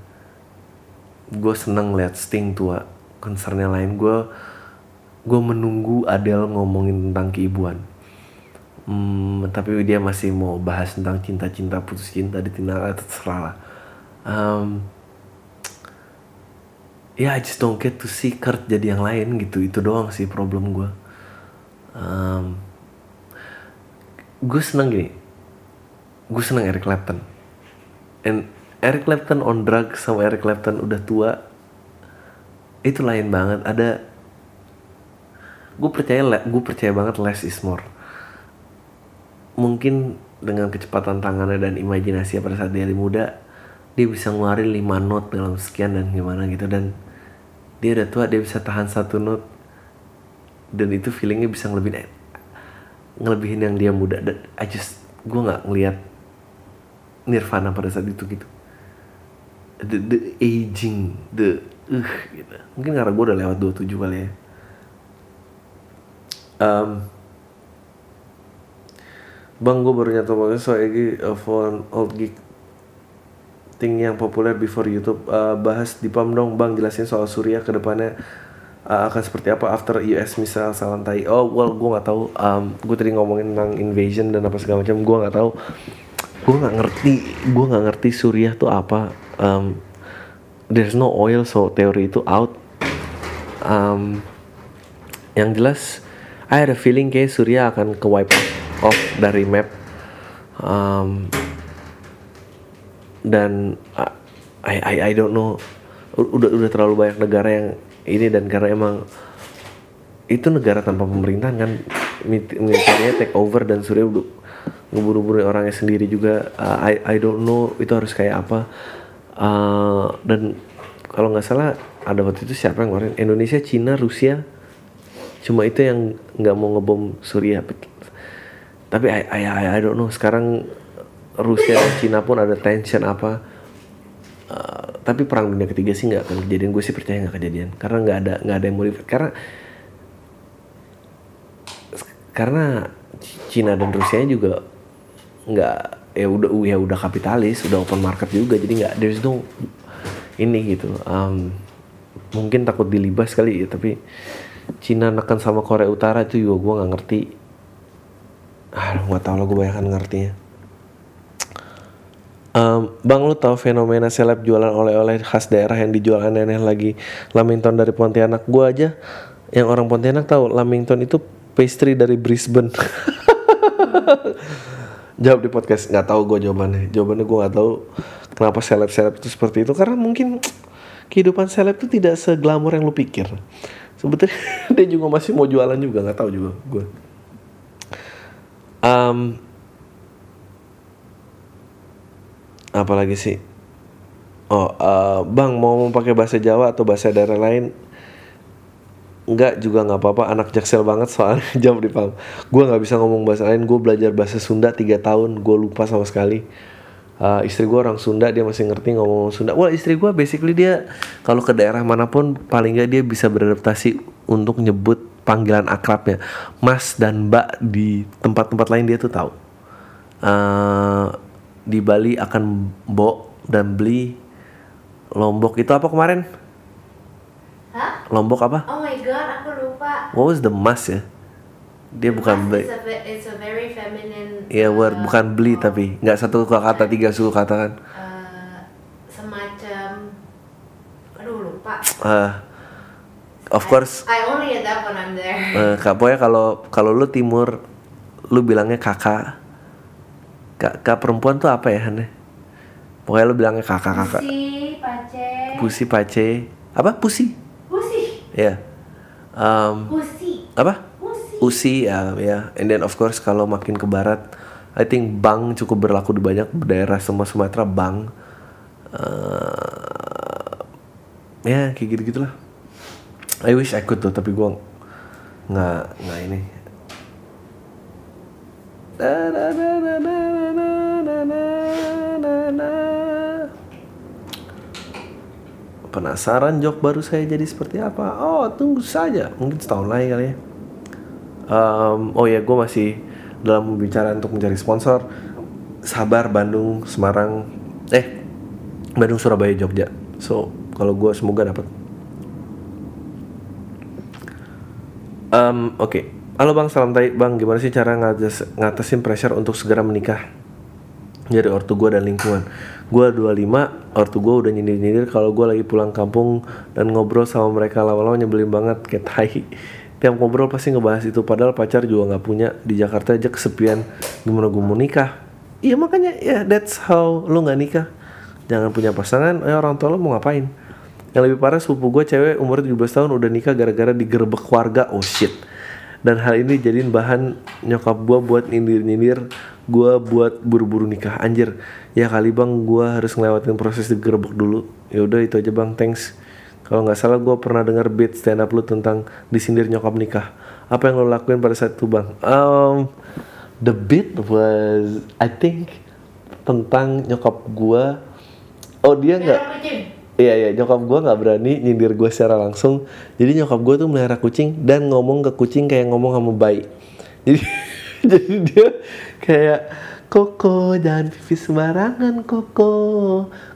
Gue seneng liat Sting tua. Konsernya lain gue gue menunggu Adele ngomongin tentang keibuan. Hmm, tapi dia masih mau bahas tentang cinta-cinta putus cinta ditinggal itu terserah lah. Um, ya I just don't get to see Kurt jadi yang lain gitu. Itu doang sih problem gue um, gue seneng gini. Gue seneng Eric Clapton. And Eric Clapton on drugs sama Eric Clapton udah tua itu lain banget. Ada gue percaya gue percaya banget less is more. Mungkin dengan kecepatan tangannya dan imajinasi pada saat dia muda dia bisa ngeluarin 5 note dalam sekian dan gimana gitu. Dan dia udah tua dia bisa tahan satu note. Dan itu feelingnya bisa ngelebihin ngelebihin yang dia muda. Dan I just gue nggak ngelihat Nirvana pada saat itu gitu. The, the aging the uh gitu. Mungkin karena gue udah lewat 27 kali ya. Um, Bang gue baru nyatu banget soal phone old geek thing yang populer before YouTube Uh, bahas di pam dong bang jelasin soal Surya ke depannya. Uh, akan seperti apa after US misal salam tai. Oh well gue nggak tahu. Um, gue tadi ngomongin tentang invasion dan apa segala macam gue nggak tahu. Gue nggak ngerti gue nggak ngerti Suriah tuh apa. Um, there's no oil so teori itu out. Um, yang jelas I had a feeling kayak Surya akan ke wipe off dari map. Um, dan I, I I don't know. Udah udah terlalu banyak negara yang ini dan karena emang itu negara tanpa pemerintahan kan militernya take over dan Surya udah ngebunuh-bunuh orangnya sendiri juga. Uh, I I don't know itu harus kayak apa. Uh, dan kalau nggak salah ada waktu itu siapa yang ngeluarin? Indonesia Cina Rusia. Cuma itu yang nggak mau ngebom Suriah tapi I, I, I don't know. Sekarang Rusia dan Cina pun ada tension apa Uh, tapi perang dunia ketiga sih nggak akan kejadian. Gue sih percaya nggak kejadian. Karena nggak ada nggak ada yang mau karena karena Cina dan Rusia juga nggak ya udah ya udah kapitalis udah open market juga. Jadi nggak there's no ini gitu. Um, mungkin takut dilibas kali ya tapi Cina neken sama Korea Utara itu juga gue nggak ngerti. Ah nggak tahu lah gue banyak ngertinya Em, bang lu tahu fenomena seleb jualan oleh-oleh khas daerah yang dijual aneh-aneh lagi? Lamington dari Pontianak. Gue aja yang orang Pontianak tahu Lamington itu pastry dari Brisbane. Jawab di podcast. Nggak tahu gue jawabannya. Jawabannya gue nggak tahu kenapa seleb-seleb itu seperti itu. Karena mungkin kehidupan seleb itu tidak seglamor yang lu pikir. Sebetulnya dia juga masih mau jualan juga. Nggak tahu juga gue Em, apalagi sih? Oh eh, bang mau pakai bahasa Jawa atau bahasa daerah lain? Enggak juga nggak apa-apa. Anak jaksel banget soalnya jawab di paham gue nggak bisa ngomong bahasa lain. Gue belajar bahasa Sunda tiga tahun. Gue lupa sama sekali. Uh, istri gue orang Sunda dia masih ngerti ngomong Sunda. Wah istri gue basically dia kalau ke daerah mana pun paling nggak dia bisa beradaptasi untuk nyebut panggilan akrabnya. Mas dan mbak di tempat-tempat lain dia tuh tahu. Uh, di Bali akan bo dan beli lombok itu apa kemarin Hah? lombok apa Oh my god, aku lupa. what was the mas ya dia bukan Mas beli a It's a very feminine. Iya word uh, bukan beli oh, tapi nggak satu kata tiga suku kata kan uh, semacam. Aduh lupa. Ah, of course I only get that when I'm there. eh, kak pokoknya kalau kalau lu timur lu bilangnya kakak kakak perempuan tuh apa ya Hane? pokoknya lu bilangnya kakak kakak Pusi, pace. pusi pace apa pusi Pusi. ya Em, Pusi. apa Pusi. usi ya ya and then of course kalau makin ke barat I think bang cukup berlaku di banyak daerah semua Sumatera bang Eh, ya kayak gitu gitulah I wish I could tuh tapi gua nggak nggak ini Penasaran jok baru saya jadi seperti apa? Oh tunggu saja, mungkin setahun lagi kali ya. Em, oh ya, gue masih dalam pembicaraan untuk mencari sponsor. Sabar Bandung, Semarang, eh Bandung, Surabaya, Jogja. So kalau gue semoga dapat. Em, Oke, halo bang, salam tai. Bang. Gimana sih cara ngatas ngatasin pressure untuk segera menikah? dari ortu gue dan lingkungan. Gue 25 ortu gue udah nyindir-nyindir kalau gue lagi pulang kampung dan ngobrol sama mereka lama-lama nyebelin banget kayak tai. Tiap ngobrol pasti ngebahas itu padahal pacar juga nggak punya. Di Jakarta aja kesepian gimana gue mau nikah? Iya makanya ya that's how lu nggak nikah. Jangan punya pasangan eh orang tua lu mau ngapain? Yang lebih parah sepupu gue cewek umur 17 tahun udah nikah gara-gara digerebek warga. Oh shit dan hal ini jadiin bahan nyokap gua buat nyindir-nyindir gua buat buru-buru nikah. Anjir ya kali bang gua harus ngelewatin proses digerebek dulu. Ya udah itu aja bang thanks. Kalau nggak salah gua pernah dengar beat stand up lu tentang disindir nyokap nikah. Apa yang lo lakuin pada saat itu bang? Um, the beat was I think tentang nyokap gua. Oh dia nggak. Iya iya nyokap gue nggak berani nyindir gue secara langsung. Jadi nyokap gue tuh melihara kucing dan ngomong ke kucing kayak ngomong sama bayi. Jadi jadi dia kayak Koko jangan pipis sembarangan Koko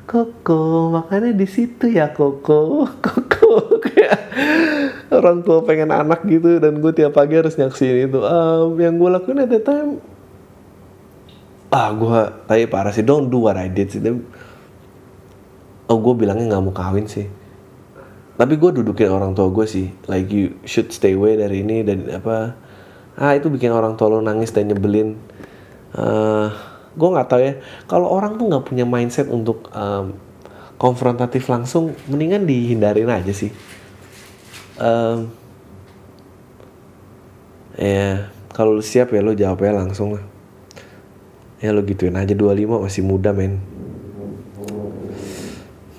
Koko makanya di situ ya Koko Koko kayak orang tua pengen anak gitu dan gue tiap pagi harus nyaksiin itu. Um, yang gue lakuin at time ah gue tapi parah sih don't do what I did sih oh gue bilangnya nggak mau kawin sih. Tapi gue dudukin orang tua gue sih. Like you should stay away dari ini dan apa ah itu bikin orang tua lo nangis dan nyebelin. Eh gue nggak tahu ya. Kalau orang tuh nggak punya mindset untuk em, konfrontatif langsung mendingan dihindarin aja sih. Em, ya kalau lu siap ya lo jawabnya langsung lah. Ya lo gituin aja. 25 masih muda men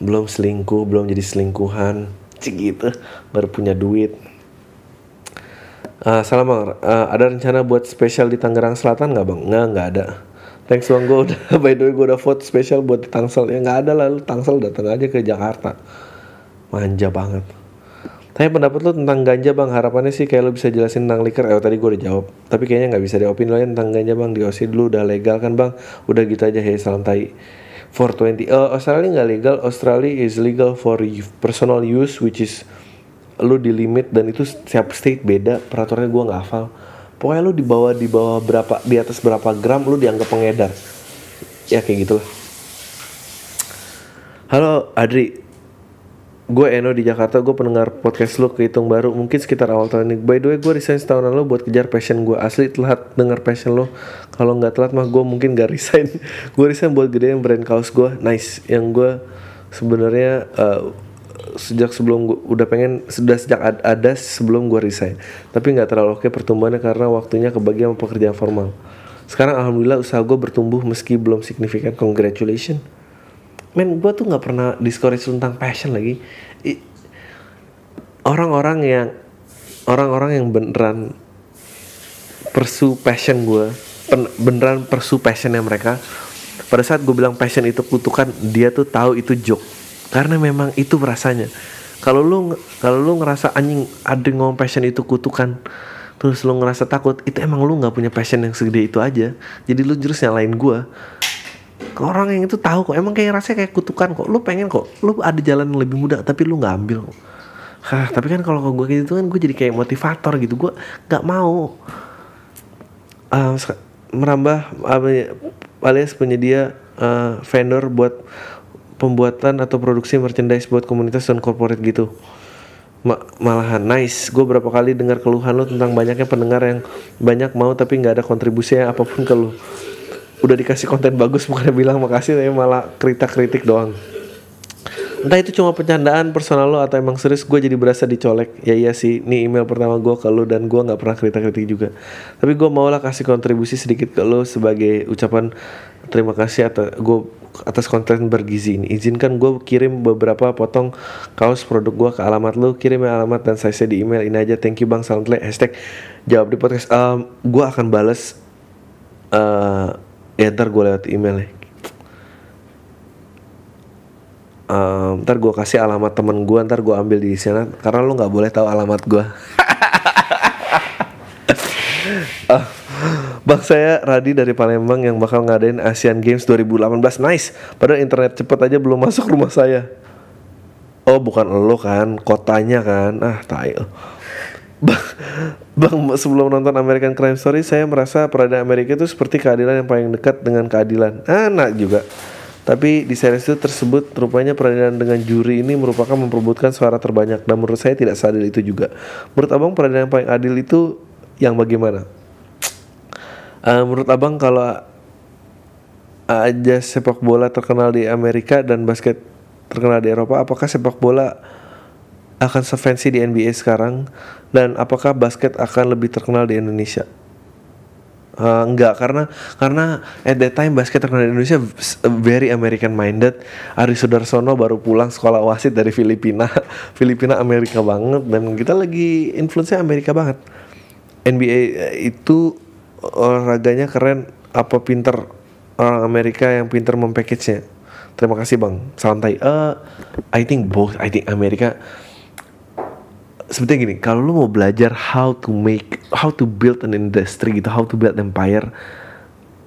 belum selingkuh belum jadi selingkuhan cik gitu baru punya duit Ah, salam bang, Ah, ada rencana buat spesial di Tangerang Selatan nggak bang? Nggak, nggak ada. Thanks bang, gue udah, by the way gue udah vote spesial buat di Tangsel. Ya nggak ada lah, lu Tangsel datang aja ke Jakarta. Manja banget. Tanya pendapat lu tentang ganja bang, harapannya sih kayak lu bisa jelasin tentang liquor. Eh tadi gue udah jawab, tapi kayaknya nggak bisa diopin lo tentang ganja bang. Di OC dulu udah legal kan bang? Udah gitu aja, hey salam tai. 420, Eh Australia nggak legal, Australia is legal for personal use which is lu di limit dan itu setiap state beda. Peraturannya gua nggak hafal. Pokoknya lu di bawah di bawah berapa di atas berapa gram lu dianggap pengedar. Ya kayak gitulah. Halo Adri gue Eno di Jakarta gue pendengar podcast lu kehitung baru mungkin sekitar awal tahun ini. By the way gue resign setahun lalu buat kejar passion gue asli telat denger passion lo kalau nggak telat mah gue mungkin gak resign. Gue resign buat gedein brand kaos gue nice. Yang gue sebenarnya eh, sejak sebelum gue udah pengen sudah sejak ad- ada sebelum gue resign. Tapi nggak terlalu oke pertumbuhannya karena waktunya kebagian pekerjaan formal. Sekarang alhamdulillah usaha gue bertumbuh meski belum signifikan. Congratulations men gue tuh nggak pernah discourage tentang passion lagi. Orang-orang yang orang-orang yang beneran pursue passion gue pen- beneran pursue passionnya mereka pada saat gue bilang passion itu kutukan dia tuh tahu itu joke. Karena memang itu rasanya. Kalau lu kalau lu ngerasa anjing ada ngomong passion itu kutukan terus lu ngerasa takut itu emang lu nggak punya passion yang segede itu aja. Jadi lu terus nyalain gue orang yang itu tahu kok. Emang kayak rasanya kayak kutukan kok. Lu pengen kok. Lu ada jalan yang lebih mudah tapi lu nggak ambil Hah, tapi kan kalau gue kayak gitu kan gue jadi kayak motivator gitu. Gue nggak mau. Sek- merambah ya, alias penyedia eh, vendor buat pembuatan atau produksi merchandise buat komunitas dan corporate gitu. Ma- malahan. Nice. Gue berapa kali dengar keluhan lo tentang banyaknya pendengar yang banyak mau tapi nggak ada kontribusi yang apa pun ke lo udah dikasih konten bagus bukannya bilang makasih tapi malah kritik kritik doang. Entah itu cuma bercandaan personal lo atau emang serius gue jadi berasa dicolek. Ya iya sih ini email pertama gue ke lo dan gue nggak pernah kritik-kritik juga. Tapi gue maulah kasih kontribusi sedikit ke lo sebagai ucapan terima kasih atas gue atas konten bergizi ini. Izinkan gue kirim beberapa potong kaos produk gue ke alamat lo kirim alamat dan size di email. Ini aja thank you bang soundplay hashtag jawab di podcast. Em, gue akan bales eh ya ntar gue lewat email ya. Ehm, ntar gue kasih alamat temen gue ntar gue ambil di sana karena lo nggak boleh tahu alamat gue Ah, Bang saya Radi dari Palembang yang bakal ngadain Asian Games 2018 Nice. Padahal internet cepet aja belum masuk rumah saya. Oh bukan lo kan Kotanya kan. Ah tai. lo. Bang, bang sebelum nonton American Crime Story Saya merasa peradaban Amerika itu seperti keadilan yang paling dekat dengan keadilan Anak juga tapi di series itu tersebut rupanya peradilan dengan juri ini merupakan memperebutkan suara terbanyak dan menurut saya tidak seadil itu juga. Menurut abang peradilan yang paling adil itu yang bagaimana? Eh, menurut abang kalau aja sepak bola terkenal di Amerika dan basket terkenal di Eropa, apakah sepak bola akan sefancy di NBA sekarang dan apakah basket akan lebih terkenal di Indonesia? Eh, enggak karena karena at that time basket terkenal di Indonesia very American minded. Ari Sudarsono baru pulang sekolah wasit dari Filipina, Filipina Amerika banget dan kita lagi influence Amerika banget. NBA itu olahraganya keren apa pinter orang Amerika yang pinter mempackage-nya. Terima kasih bang, santai. Eh, I think both. I think Amerika sebetulnya gini, kalau lu mau belajar how to make, how to build an industry gitu, how to build empire,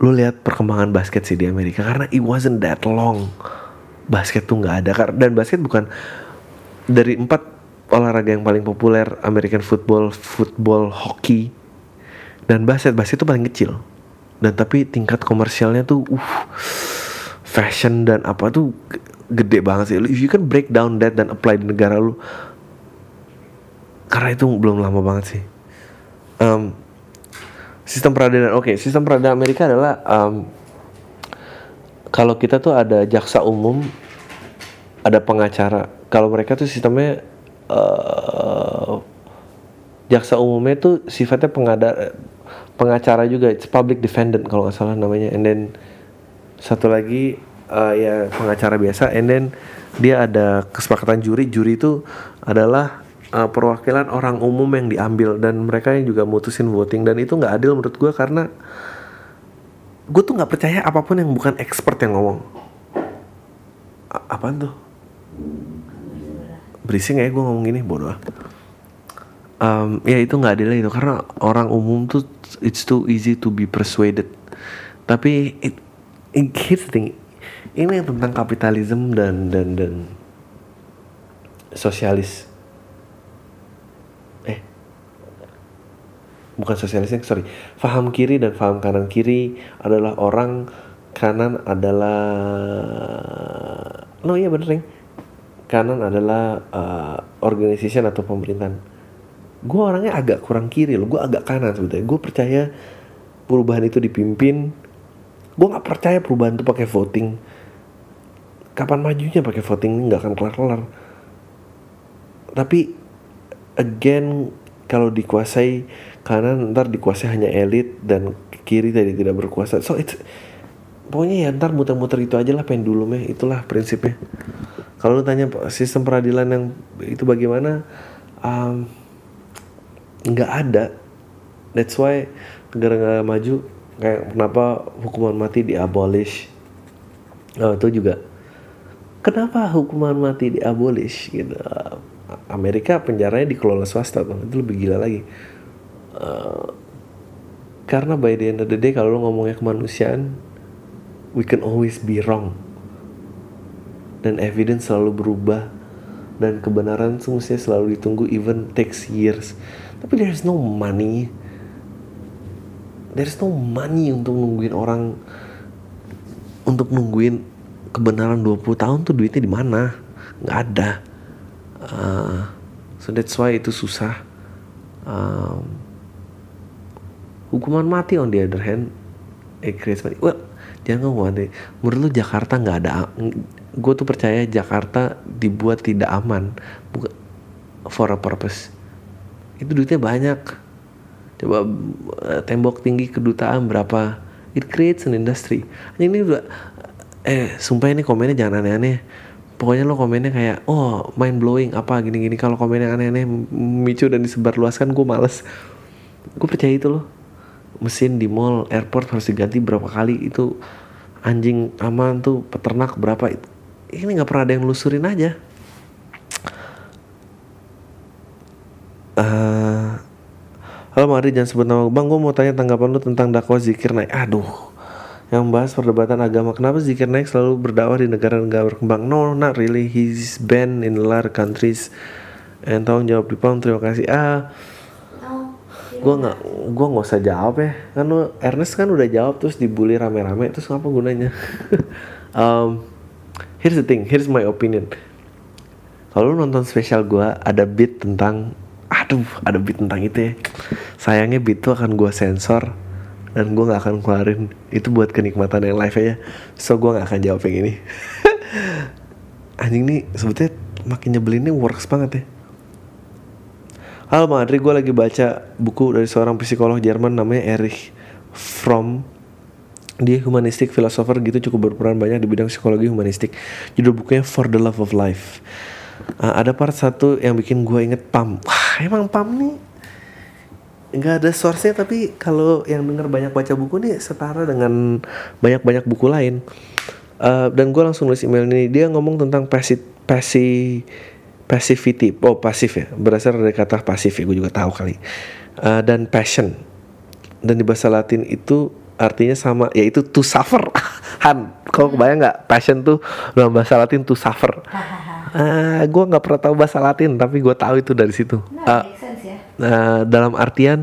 lu lihat perkembangan basket sih di Amerika karena it wasn't that long. Basket tuh nggak ada dan basket bukan dari empat olahraga yang paling populer American football, football, hockey dan basket. Basket itu paling kecil dan tapi tingkat komersialnya tuh uh fashion dan apa tuh gede banget sih. If you can break down that dan apply di negara lu, karena itu belum lama banget sih. Em, sistem peradilan, oke, sistem peradilan Amerika adalah em, kalau kita tuh ada jaksa umum, ada pengacara. Kalau mereka tuh sistemnya eh, jaksa umumnya tuh sifatnya pengada pengacara juga, it's public defendant kalau nggak salah namanya. And then satu lagi eh, ya pengacara biasa. And then dia ada kesepakatan juri. Juri itu adalah eh, perwakilan orang umum yang diambil dan mereka yang juga mutusin voting dan itu nggak adil menurut gue karena gue tuh nggak percaya apa pun yang bukan expert yang ngomong. A- apaan tuh? Berisik ya gue ngomong gini bodoh. Em, ya itu nggak adil itu karena orang umum tuh it's too easy to be persuaded. Tapi it, it, here's the thing, ini tentang kapitalisme dan dan dan sosialis. Bukan sosialisnya sorry. Faham kiri dan faham kanan. Kiri adalah orang kanan adalah no iya bener Reng. kanan adalah uh, organization atau pemerintahan. Gue orangnya agak kurang kiri loh. Gue agak kanan sebetulnya. Gue percaya perubahan itu dipimpin. Gue nggak percaya perubahan itu pakai voting. Kapan majunya pakai voting nggak akan kelar kelar tapi again kalau dikuasai kanan ntar dikuasai hanya elit dan kiri tadi tidak berkuasa. So it's pokoknya ya ntar muter-muter itu aja lah pendulumnya itulah prinsipnya. Kalau lu tanya sistem peradilan yang itu bagaimana um, nggak ada. That's why negara-negara maju kayak kenapa hukuman mati diabolish? Oh, itu juga. Kenapa hukuman mati diabolish gitu? Amerika penjaranya dikelola swasta itu lebih gila lagi Eh, karena by the end of the day kalau lo ngomongnya kemanusiaan we can always be wrong. Dan evidence selalu berubah. Dan kebenaran semestinya selalu ditunggu even takes years. Tapi there's no money. There's no money untuk nungguin orang untuk nungguin kebenaran 20 tahun tuh duitnya di mana? Nggak ada. Uh, so that's why itu susah. Um, hukuman mati on the other hand it creates well jangan ngomong nanti menurut lu Jakarta nggak ada gue tuh percaya Jakarta dibuat tidak aman bukan for a purpose. Itu duitnya banyak. Coba eh, tembok tinggi kedutaan berapa? It creates an industry. Ini udah eh sumpah ini komennya jangan aneh-aneh. Pokoknya lo komennya kayak oh mind blowing apa gini-gini. Kalau komennya aneh-aneh micu dan disebar luaskan gue males. Gue percaya itu loh mesin di mall airport harus diganti berapa kali itu anjing aman tuh peternak berapa ini nggak pernah ada yang lusurin aja. Eh, halo Mari jangan sebut nama bang gue mau tanya tanggapan lu tentang dakwah zikir naik. Aduh yang membahas perdebatan agama kenapa zikir naik selalu berdakwah di negara-negara berkembang? No not really. He's banned in of countries. And tolong jawab di pam terima kasih. Ah Oh, gue nggak gue nggak usah jawab ya. Kan lu Ernest kan udah jawab terus dibully rame-rame terus apa gunanya? Um, here's the thing here's my opinion. Kalau nonton spesial gue ada beat tentang aduh ada beat tentang itu ya. Sayangnya beat itu akan gue sensor dan gue nggak akan keluarin. Itu buat kenikmatan yang live aja. So gue nggak akan jawab yang ini. Anjing nih sebetulnya makin nyebelin nih works banget ya Halo Bang Adri, gue lagi baca buku dari seorang psikolog Jerman namanya Erich Fromm. Dia humanistik filosofer gitu cukup berperan banyak di bidang psikologi humanistik. Judul bukunya For the Love of Life. Uh, ada part satu yang bikin gue inget Pam. Wah emang Pam nih nggak ada source-nya tapi kalau yang denger banyak baca buku nih setara dengan banyak-banyak buku lain. Uh, dan gue langsung nulis email ini. Dia ngomong tentang pasi pasi passivity. Oh pasif ya. Berasal dari kata pasif ya gue juga tahu kali. Uh, dan passion. Dan di bahasa Latin itu artinya sama yaitu to suffer. Han kau kebayang nggak? Passion tuh dalam bahasa Latin to suffer. Uh, gue nggak pernah tahu bahasa Latin tapi gue tahu itu dari situ. Nah, Nah, dalam artian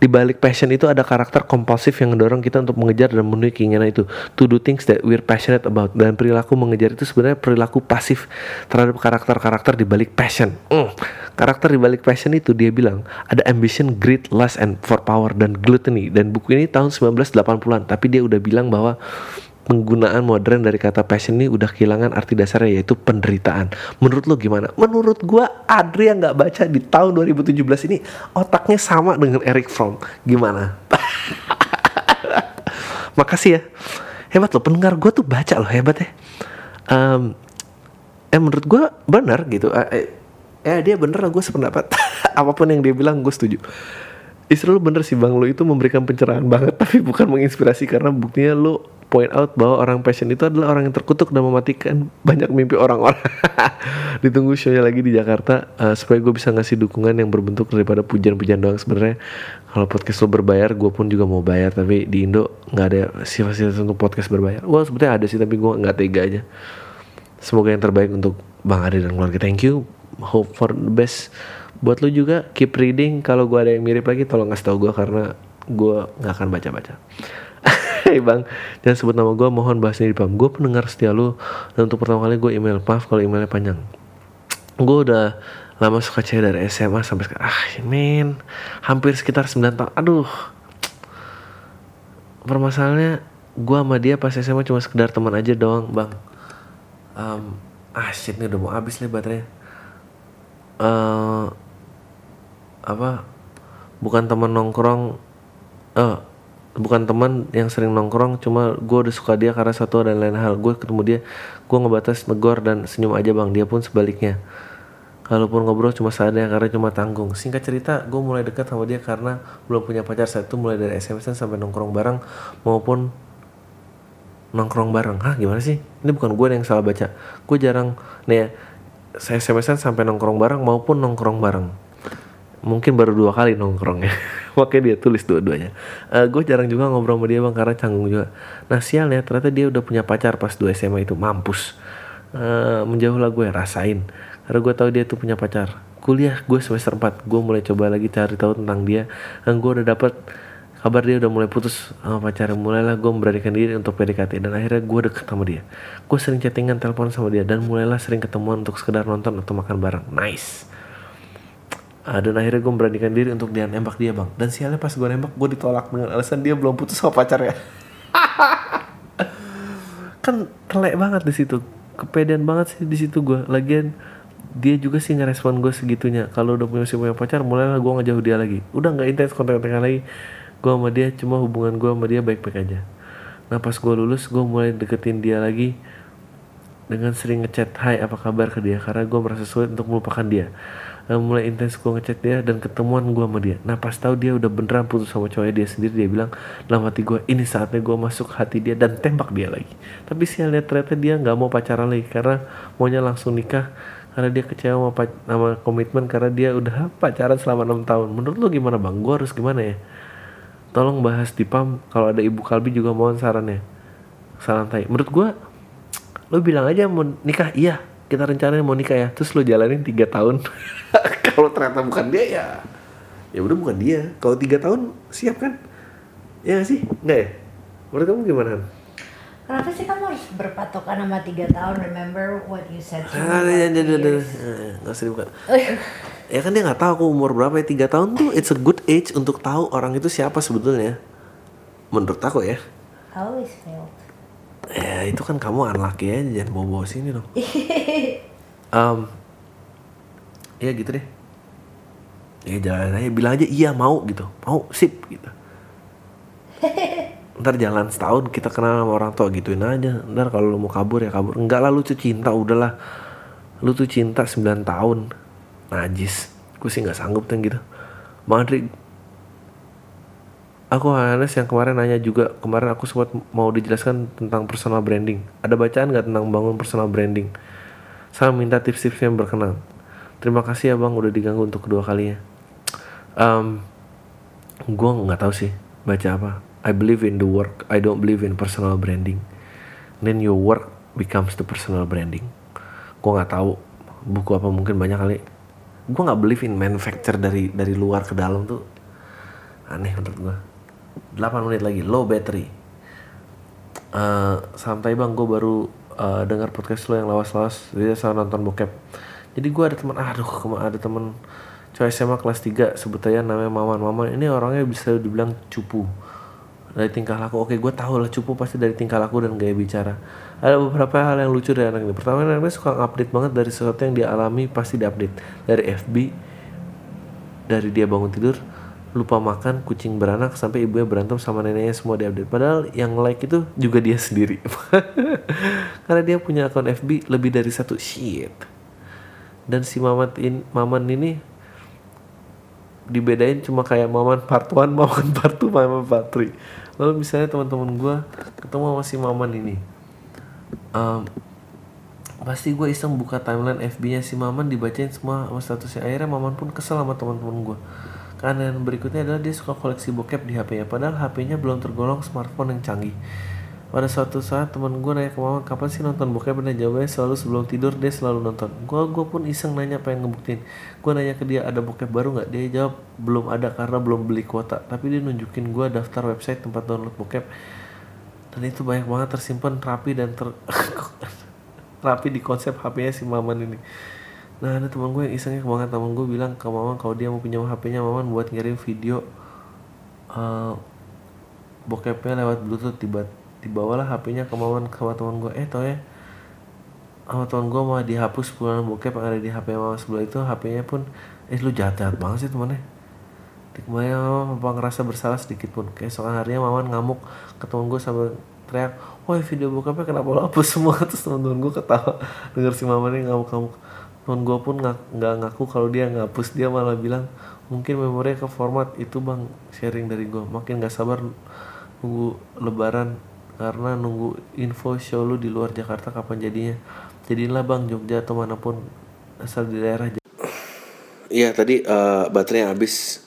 di balik passion itu ada karakter kompulsif yang mendorong kita untuk mengejar dan memenuhi keinginan itu. To do things that we're passionate about. Dan perilaku mengejar itu sebenarnya perilaku pasif terhadap karakter-karakter di balik passion. Mm. Karakter di balik passion itu dia bilang ada ambition, greed, lust, and for power dan gluttony. Dan buku ini tahun 1980-an. Tapi dia udah bilang bahwa penggunaan modern dari kata passion ini udah kehilangan arti dasarnya yaitu penderitaan. Menurut lo gimana? Menurut gua Adri yang nggak baca di tahun 2017 ini otaknya sama dengan Eric Fromm. Gimana? Makasih ya. Hebat lo pendengar gua tuh baca loh hebat ya. Em, eh menurut gua benar gitu. Eh, eh, eh dia bener lah gue sependapat. Apa pun yang dia bilang gue setuju. Istri lu bener sih bang lu itu memberikan pencerahan banget tapi bukan menginspirasi karena buktinya lu point out bahwa orang passion itu adalah orang yang terkutuk dan mematikan banyak mimpi orang-orang. Ditunggu show-nya lagi di Jakarta eh, supaya gue bisa ngasih dukungan yang berbentuk daripada pujian-pujian doang sebenarnya. Kalau podcast lo berbayar, gue pun juga mau bayar tapi di Indo nggak ada fasilitas untuk podcast berbayar. Wah sebetulnya ada sih tapi gue nggak tega aja. Semoga yang terbaik untuk Bang Ade dan keluarga. Thank you. Hope for the best. Buat lu juga keep reading. Kalau gua ada yang mirip lagi tolong kasih tau gua karena gua nggak akan baca-baca. Hei bang, jangan sebut nama gua. Mohon bahasnya di pam. Gue pendengar setia lu. Dan untuk pertama kali gue email. Maaf kalau emailnya panjang. Gue udah lama suka cewek dari SMA sampai sekarang. Ah, men. Hampir sekitar 9 tahun. Aduh. Permasalahannya gue sama dia pas SMA cuma sekedar teman aja doang, bang. Um, ah shit nih udah mau habis nih baterainya. eh apa? Bukan teman nongkrong. Eh, bukan teman yang sering nongkrong. Cuma gue udah suka dia karena satu dan lain hal. Gue ketemu dia, gue ngebatas negor dan senyum aja bang. Dia pun sebaliknya. kalaupun ngobrol cuma seadanya karena cuma tanggung singkat cerita gue mulai dekat sama dia karena belum punya pacar saat itu mulai dari SMS sampai nongkrong bareng maupun nongkrong bareng hah gimana sih ini bukan gue yang salah baca gue jarang nih ya saya SMS sampai nongkrong bareng maupun nongkrong bareng mungkin baru dua kali nongkrong ya makanya dia tulis dua-duanya. Uh, gue jarang juga ngobrol sama dia bang karena canggung juga. Nah sialnya ternyata dia udah punya pacar pas dua SMA itu. Mampus. Uh, menjauh lah gue rasain. Karena gue tahu dia tuh punya pacar. Kuliah gue semester 4 gue mulai coba lagi cari tahu tentang dia. Dan gue udah dapet kabar dia udah mulai putus sama pacarnya mulailah gue memberanikan diri untuk PDKT dan akhirnya gue deket sama dia. Gue sering chattingan telepon sama dia. Dan mulailah sering ketemuan untuk sekedar nonton atau makan bareng. Nice uh, dan akhirnya gue memberanikan diri untuk dia nembak dia bang. Dan sialnya pas gue nembak gue ditolak dengan alasan dia belum putus sama pacarnya kan telek banget di situ. Kepedean banget sih di situ gue lagian dia juga sih ngerespon gue segitunya. Kalau udah punya si punya pacar mulailah gue ngejauh dia lagi. Udah nggak intens kontak-kontakan lagi. Gue sama dia cuma hubungan gue sama dia baik-baik aja. Nah pas gue lulus gue mulai deketin dia lagi dengan sering ngechat hai apa kabar ke dia? Karena gue merasa sulit untuk melupakan dia mulai intens gue ngechat dia dan ketemuan gue sama dia. Nah pas tahu dia udah beneran putus sama cowoknya dia sendiri dia bilang dalam hati gue ini saatnya gue masuk hati dia dan tembak dia lagi. Tapi sialnya ternyata dia nggak mau pacaran lagi karena maunya langsung nikah karena dia kecewa sama, sama komitmen karena dia udah pacaran selama enam tahun. Menurut lo gimana bang? Gue harus gimana ya? Tolong bahas di PAM kalau ada ibu kalbi juga mohon sarannya. Santai menurut gue lo bilang aja mau nikah iya kita rencanain mau nikah ya. Terus lo jalanin tiga tahun. Kalau ternyata bukan dia ya ya udah bukan dia. Kalau tiga tahun siap kan? Ya gak sih? Nggak ya? Menurut kamu gimana Kenapa sih kamu harus berpatokan sama tiga tahun? Remember what you said to me Ah, about ya, ya, ya, nggak usah dibuka. ya kan dia nggak tahu aku umur berapa ya. Tiga tahun tuh it's a good age untuk tahu orang itu siapa sebetulnya. Menurut aku ya. I always failed. Ya itu kan kamu unlucky aja jangan bawa bawa sini dong. Um, ya gitu deh. Ya jalan aja bilang aja iya mau gitu. Mau sip gitu. Ntar jalan setahun kita kenal sama orang tua gituin aja. Ntar kalau lu mau kabur ya kabur. Enggak lah lu tuh cinta udahlah. Lu tuh cinta 9 tahun. Najis. Gue sih nggak sanggup tuh gitu. Andri aku Hanes yang kemarin nanya juga kemarin aku sempat mau dijelaskan tentang personal branding. Ada bacaan nggak tentang bangun personal branding? Saya minta tips-tips yang berkenan. Terima kasih ya bang udah diganggu untuk kedua kalinya. Um, gue nggak tahu sih baca apa. I believe in the work I don't believe in personal branding. Then your work becomes the personal branding. Gue nggak tahu buku apa mungkin banyak kali. Gue nggak believe in manufacture dari dari luar ke dalam tuh aneh menurut gue 8 menit lagi low battery. Eh, santai bang gue baru eh, dengar podcast lo yang lawas-lawas dia sama nonton bokep. Jadi gue ada teman aduh kema- ada teman cowok SMA kelas 3 sebut aja namanya Maman. Maman ini orangnya bisa dibilang cupu. Dari tingkah laku oke gue tahu lah cupu pasti dari tingkah laku dan gaya bicara. Ada beberapa hal yang lucu dari anak ini. Pertama anaknya suka update banget dari sesuatu yang dia alami pasti diupdate. Dari FB dari dia bangun tidur lupa makan kucing beranak sampai ibunya berantem sama neneknya semua diupdate. Padahal yang like itu juga dia sendiri. Karena dia punya akun FB lebih dari satu. Shit. Dan si mamat in, maman ini dibedain cuma kayak maman part 1, maman part 2, maman part 3 lalu misalnya teman-teman gue ketemu sama si maman ini. Em, pasti gue iseng buka timeline FB nya si maman dibacain semua sama statusnya. Akhirnya maman pun kesel sama teman-teman gue yang berikutnya adalah dia suka koleksi bokep di HP-nya padahal HP-nya belum tergolong smartphone yang canggih. Pada suatu saat teman gue nanya ke mama kapan sih nonton bokep? Dan jawabannya selalu sebelum tidur dia selalu nonton. Gue gue pun iseng nanya pengen ngebuktiin. Gue nanya ke dia ada bokep baru nggak? Dia jawab belum ada karena belum beli kuota. Tapi dia nunjukin gue daftar website tempat download bokep. Dan itu banyak banget tersimpan rapi dan ter rapi di konsep HP-nya si Maman ini. Nah ada teman gue yang isengnya banget teman gue bilang ke Maman kalau dia mau pinjam HP-nya buat ngirim video eh bokepnya lewat bluetooth. Tiba dibawalah HP-nya ke Maman sama teman gue. Eh tau ya sama teman gue mau dihapus puluhan bokep yang ada di HP Maman sebelah itu. HP-nya pun eh lu jahat jahat banget sih temannya Kemudian Maman apa ngerasa bersalah sedikit pun. Keesokan harinya Maman ngamuk ke temen gue sambil teriak Woi video bokapnya kenapa lo hapus semua? Terus temen-temen gue ketawa. Dengar si Maman ini ngamuk-ngamuk temen gue pun nggak ngaku kalau dia ngapus. Dia malah bilang mungkin memorinya ke format itu bang sharing dari gue makin nggak sabar nunggu lebaran karena nunggu info show lu di luar Jakarta kapan jadinya. Jadilah bang Jogja atau mana pun asal di daerah Iya tadi uh, baterainya habis.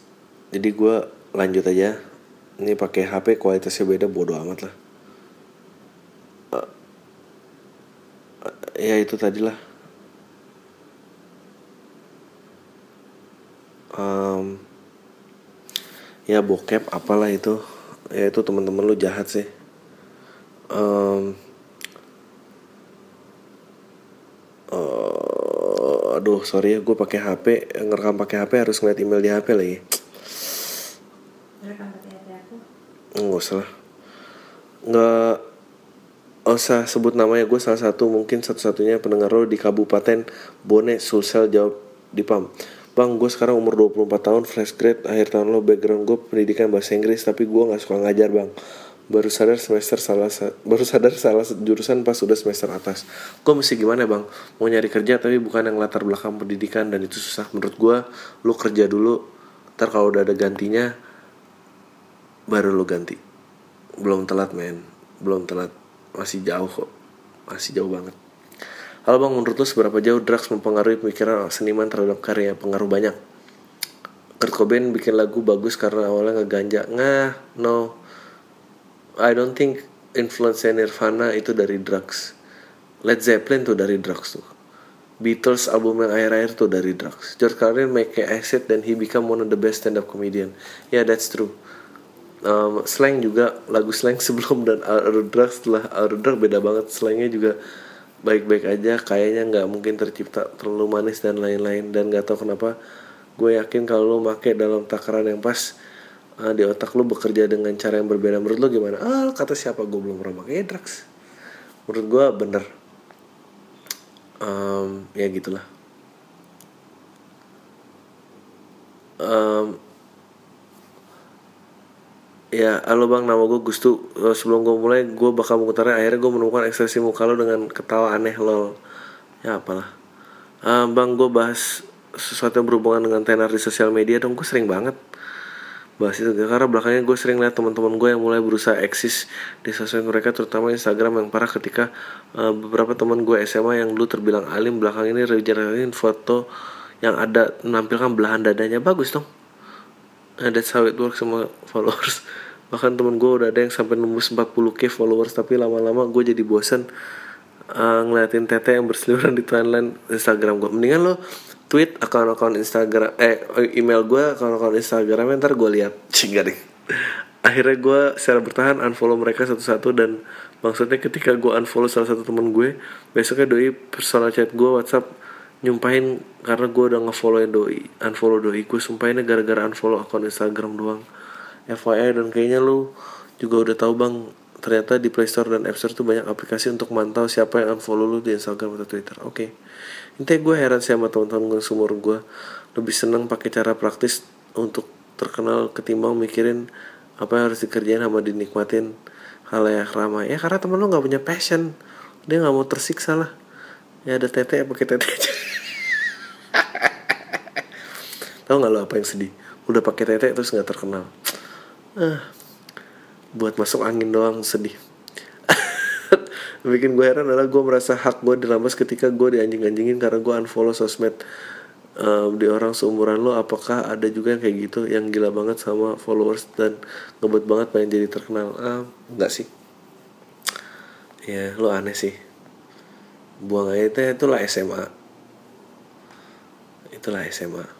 Jadi gue lanjut aja. Ini pakai HP kualitasnya beda bodo amat lah. Uh, ya itu tadilah um, ya bokep apalah itu. Ya itu teman-teman lu jahat sih. Um, uh, aduh sorry ya gue pakai HP ngerekam pakai HP harus ngeliat email di HP lagi. Nggak usah lah. Nggak usah sebut namanya. Gue salah satu mungkin satu-satunya pendengar lo di Kabupaten Bone Sulsel jawab di PAM Bang, gue sekarang umur 24 tahun, fresh grade, akhir tahun lo background gue pendidikan bahasa Inggris, tapi gue gak suka ngajar bang. Baru sadar semester salah, baru sadar salah jurusan pas udah semester atas. Gue mesti gimana bang? Mau nyari kerja tapi bukan yang latar belakang pendidikan dan itu susah. Menurut gue, lo kerja dulu, ntar kalau udah ada gantinya, baru lo ganti. Belum telat men, belum telat. Masih jauh kok, masih jauh banget. Halo bang, menurut lo seberapa jauh drugs mempengaruhi pemikiran seniman terhadap karya? Pengaruh banyak. Kurt Cobain bikin lagu bagus karena awalnya ngeganja. Nah, no. I don't think influence Nirvana itu dari drugs. Led Zeppelin tuh dari drugs tuh. Beatles album yang akhir-akhir tuh dari drugs. George Carlin make acid dan he become one of the best stand up comedian. Yeah, that's true. Um, slang juga lagu slang sebelum dan Out Drugs setelah Out Drugs beda banget slangnya juga baik-baik aja kayaknya nggak mungkin tercipta terlalu manis dan lain-lain. Dan nggak tahu kenapa gue yakin kalau lo make dalam takaran yang pas uh, di otak lo bekerja dengan cara yang berbeda. Menurut lo gimana? Ah kata siapa? Gue belum pernah pakai drugs. Menurut gue bener. Um, ya gitulah. Um, Ya, halo bang, nama gue Gustu. Sebelum gue mulai, gue bakal mengutarakan. Akhirnya gue menemukan ekspresi muka lo dengan ketawa aneh lol. Ya apalah. Uh, bang, gue bahas sesuatu yang berhubungan dengan tenar di sosial media dong. Gue sering banget bahas itu karena belakangnya gue sering lihat teman-teman gue yang mulai berusaha eksis di sosial mereka terutama Instagram yang parah ketika uh, beberapa teman gue SMA yang dulu terbilang alim belakang ini regenerin foto yang ada menampilkan belahan dadanya bagus dong nah, that's how it works sama followers. Bahkan temen gue udah ada yang sampai nembus 40k followers tapi lama-lama gue jadi bosan uh, ngeliatin tete yang berseliweran di timeline Instagram gue mendingan lo tweet akun-akun Instagram eh email gue akun-akun Instagram ntar gue lihat. Cingga deh. Akhirnya gue secara bertahan unfollow mereka satu-satu dan maksudnya ketika gue unfollow salah satu temen gue besoknya doi personal chat gue WhatsApp nyumpahin karena gue udah ngefollowin doi unfollow doi. Gue sumpahinnya gara-gara unfollow akun Instagram doang. FYI dan kayaknya lu juga udah tahu bang. Ternyata di Play Store dan App Store tuh banyak aplikasi untuk mantau siapa yang unfollow lu di Instagram atau Twitter. Oke. Okay. intinya gue heran sih sama teman-teman sumur gue lebih seneng pakai cara praktis untuk terkenal ketimbang mikirin apa yang harus dikerjain sama dinikmatin hal yang ramai. Ya karena temen lu nggak punya passion. Dia nggak mau tersiksa lah ya ada tete pakai tete aja. Tau nggak lo apa yang sedih? Udah pakai tete terus nggak terkenal. Ah buat masuk angin doang sedih. Bikin gue heran adalah gue merasa hak gue dirampas ketika gue dianjing-anjingin karena gue unfollow sosmed. Um, di orang seumuran lo apakah ada juga yang kayak gitu yang gila banget sama followers dan ngebet banget pengen jadi terkenal? Ah enggak sih. Ya lo aneh sih buang aja itu itulah SMA itulah SMA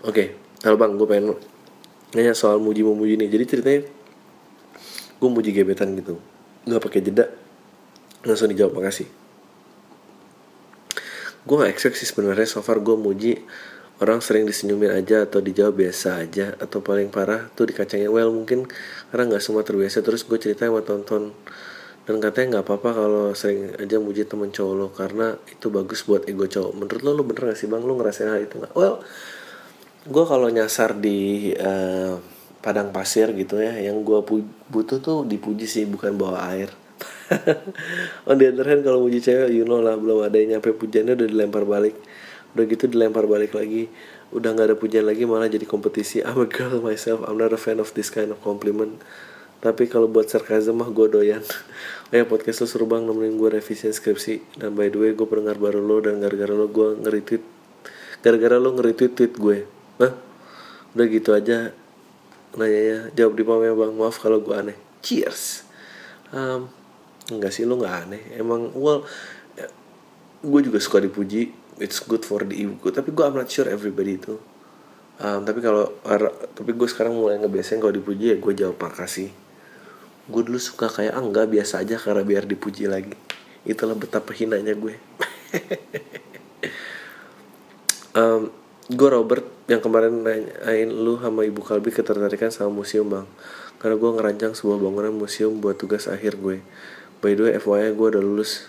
oke. Okay. halo bang gue pengen nanya soal muji memuji nih. Jadi ceritanya gue muji gebetan gitu. Nggak pakai jeda langsung dijawab makasih. Gue gak expect sih sebenarnya so far gue muji orang sering disenyumin aja atau dijawab biasa aja atau paling parah tuh dikacangin well mungkin karena nggak semua terbiasa. Terus gue cerita sama tonton dan katanya nggak apa-apa kalau sering aja muji temen cowok lo karena itu bagus buat ego cowok. Menurut lo lo bener gak sih bang? Lo ngerasain hal itu nggak? Well gue kalau nyasar di uh, padang pasir gitu ya yang gue butuh tuh dipuji sih bukan bawa air. On the other hand kalau muji cewek you know lah belum ada yang nyampe pujiannya udah dilempar balik. Udah gitu dilempar balik lagi. Udah nggak ada pujian lagi malah jadi kompetisi. I'm a girl myself. I'm not a fan of this kind of compliment tapi kalau buat sarkasm mah gue doyan. Oh ya podcast lo seru bang nemenin gue revisi skripsi. Dan by the way gue pendengar baru lo dan gara-gara lo gue nge-retweet. Gara-gara lo nge-retweet tweet gue. Hah? udah gitu aja nanya ya jawab di pamnya bang maaf kalau gue aneh. Cheers. Um, enggak sih lo nggak aneh. Emang well gue juga suka dipuji. It's good for the ego. Tapi gue I'm not sure everybody itu. Um, tapi kalau tapi gue sekarang mulai ngebiasain kalau dipuji ya gue jawab makasih gue dulu suka kayak ah enggak biasa aja karena biar dipuji lagi. Itulah betapa hinanya gue. Um, gue Robert yang kemarin nanyain lu sama ibu Kalbi ketertarikan sama museum bang. Karena gue ngerancang sebuah bangunan museum buat tugas akhir gue. By the way FYI gue udah lulus.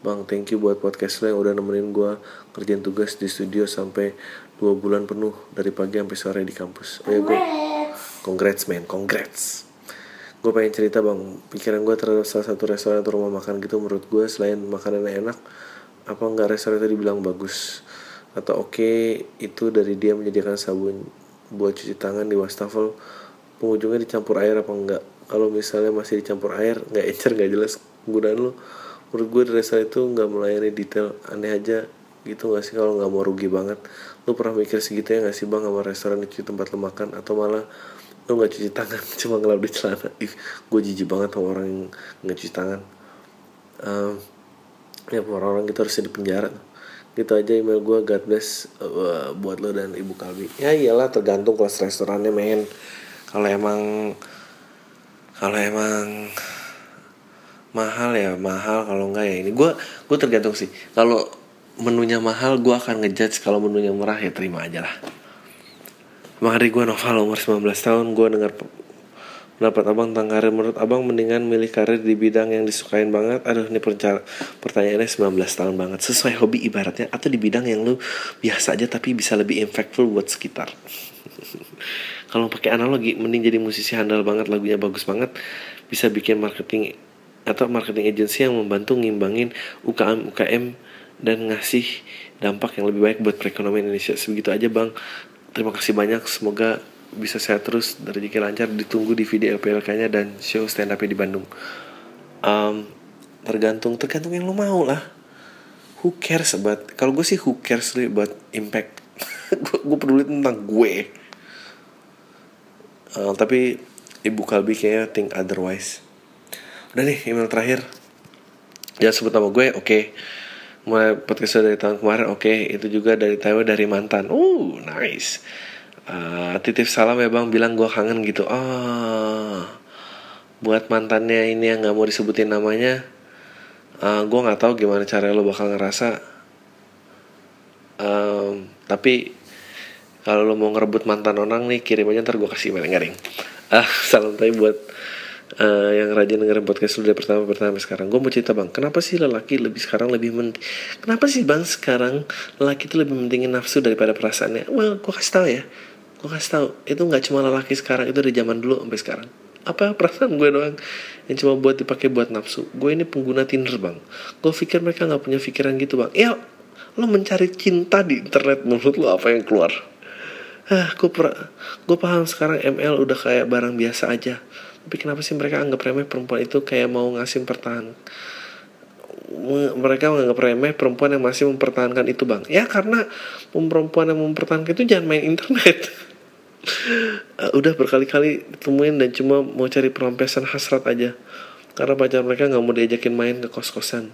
Bang thank you buat podcast lo yang udah nemenin gue kerjain tugas di studio sampai dua bulan penuh dari pagi sampai sore di kampus. Oh ya gue congrats man. Congrats gue pengen cerita bang. Pikiran gue terhadap salah satu restoran atau rumah makan gitu menurut gue selain makanannya enak apa enggak restoran itu dibilang bagus atau oke okay, itu dari dia menyediakan sabun buat cuci tangan di wastafel pengunjungnya dicampur air apa enggak? Kalau misalnya masih dicampur air nggak encer nggak jelas penggunaan lo menurut gue restoran itu nggak melayani detail aneh aja gitu nggak sih? Kalau nggak mau rugi banget. Lo pernah mikir segitu ya nggak sih bang sama restoran cuci tempat lo makan? Atau malah lo nggak cuci tangan cuma ngelap di celana. Ih gue jijik banget sama orang yang nggak cuci tangan. Um, ya orang-orang gitu harusnya di penjara. Gitu aja email gue God bless uh, buat lo dan ibu Kalbi. Ya iyalah tergantung kelas restorannya men. Kalau emang kalau emang mahal ya mahal. Kalau enggak ya ini gue gue tergantung sih. Kalau menunya mahal gue akan ngejudge. Kalau menunya murah ya terima aja lah Hari gue novel umur 19 tahun gue dengar pendapat abang tentang karir. Menurut abang mendingan milih karir di bidang yang disukain banget. Aduh ini pertanyaannya 19 tahun banget. Sesuai hobi ibaratnya atau di bidang yang lu biasa aja tapi bisa lebih impactful buat sekitar. Kalau pakai analogi mending jadi musisi handal banget lagunya bagus banget bisa bikin marketing atau marketing agency yang membantu ngimbangin UKM UKM dan ngasih dampak yang lebih baik buat perekonomian Indonesia. Sebegitu aja bang terima kasih banyak. Semoga bisa sehat terus rezeki lancar. Ditunggu di video LPLK nya dan show stand up di Bandung. Um, tergantung tergantung yang lo mau lah. Who cares about kalau gue sih who cares li buat impact. Gue peduli tentang gue. Uh, tapi ibu Kalbi kayaknya think otherwise. Udah nih email terakhir. Jangan sebut nama gue oke. okay. Mulai podcast dari tahun kemarin oke. Okay. itu juga dari Taiwan dari mantan. Uh nice. Uh, titip salam ya bang. Bilang gue kangen gitu. Ah oh, buat mantannya ini yang nggak mau disebutin namanya uh, gue nggak tahu gimana cara lo bakal ngerasa. Um, tapi kalau lo mau ngerebut mantan orang nih kirim aja ntar gue kasih email. Garing ah salam tapi buat uh, yang rajin dengerin podcast lu dari pertama pertama sampai sekarang. Gue mau cerita bang. Kenapa sih lelaki lebih sekarang lebih men kenapa sih bang sekarang lelaki itu lebih mentingin nafsu daripada perasaannya? Well gue kasih tau ya. Gue kasih tau itu nggak cuma lelaki sekarang itu dari zaman dulu sampai sekarang. Apa perasaan gue doang yang cuma buat dipakai buat nafsu? Gue ini pengguna Tinder bang. Gue pikir mereka nggak punya pikiran gitu bang. Ya lo mencari cinta di internet menurut lo apa yang keluar? Ah gue gue paham sekarang ML udah kayak barang biasa aja tapi kenapa sih mereka anggap remeh perempuan itu kayak mau ngasih pertahanan mereka menganggap remeh perempuan yang masih mempertahankan itu bang? Ya karena perempuan yang mempertahankan itu jangan main internet. Uh, udah berkali-kali ditemuin dan cuma mau cari pelampiasan hasrat aja. Karena pacar mereka nggak mau diajakin main ke kos-kosan.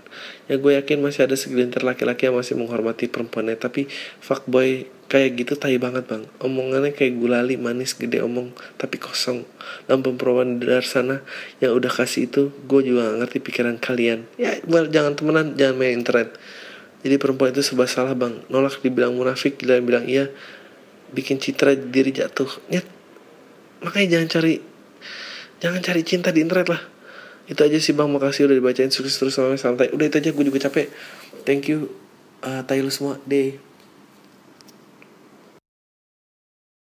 Ya gue yakin masih ada segelintir laki-laki yang masih menghormati perempuannya. Tapi fuckboy kayak gitu tai banget bang. Omongannya kayak gulali manis gede omong tapi kosong. Dan perempuan di luar sana yang udah kasih itu gue juga gak ngerti pikiran kalian. Ya well jangan temenan jangan main internet. Jadi perempuan itu sebab salah bang. Nolak dibilang munafik dan bilang iya. Bikin citra diri jatuh. Ya makanya jangan cari jangan cari cinta di internet lah. Itu aja sih bang. Makasih udah dibacain. Sukses terus sama santai. Udah itu aja. Gue juga capek. Thank you uh, tayo semua. Deh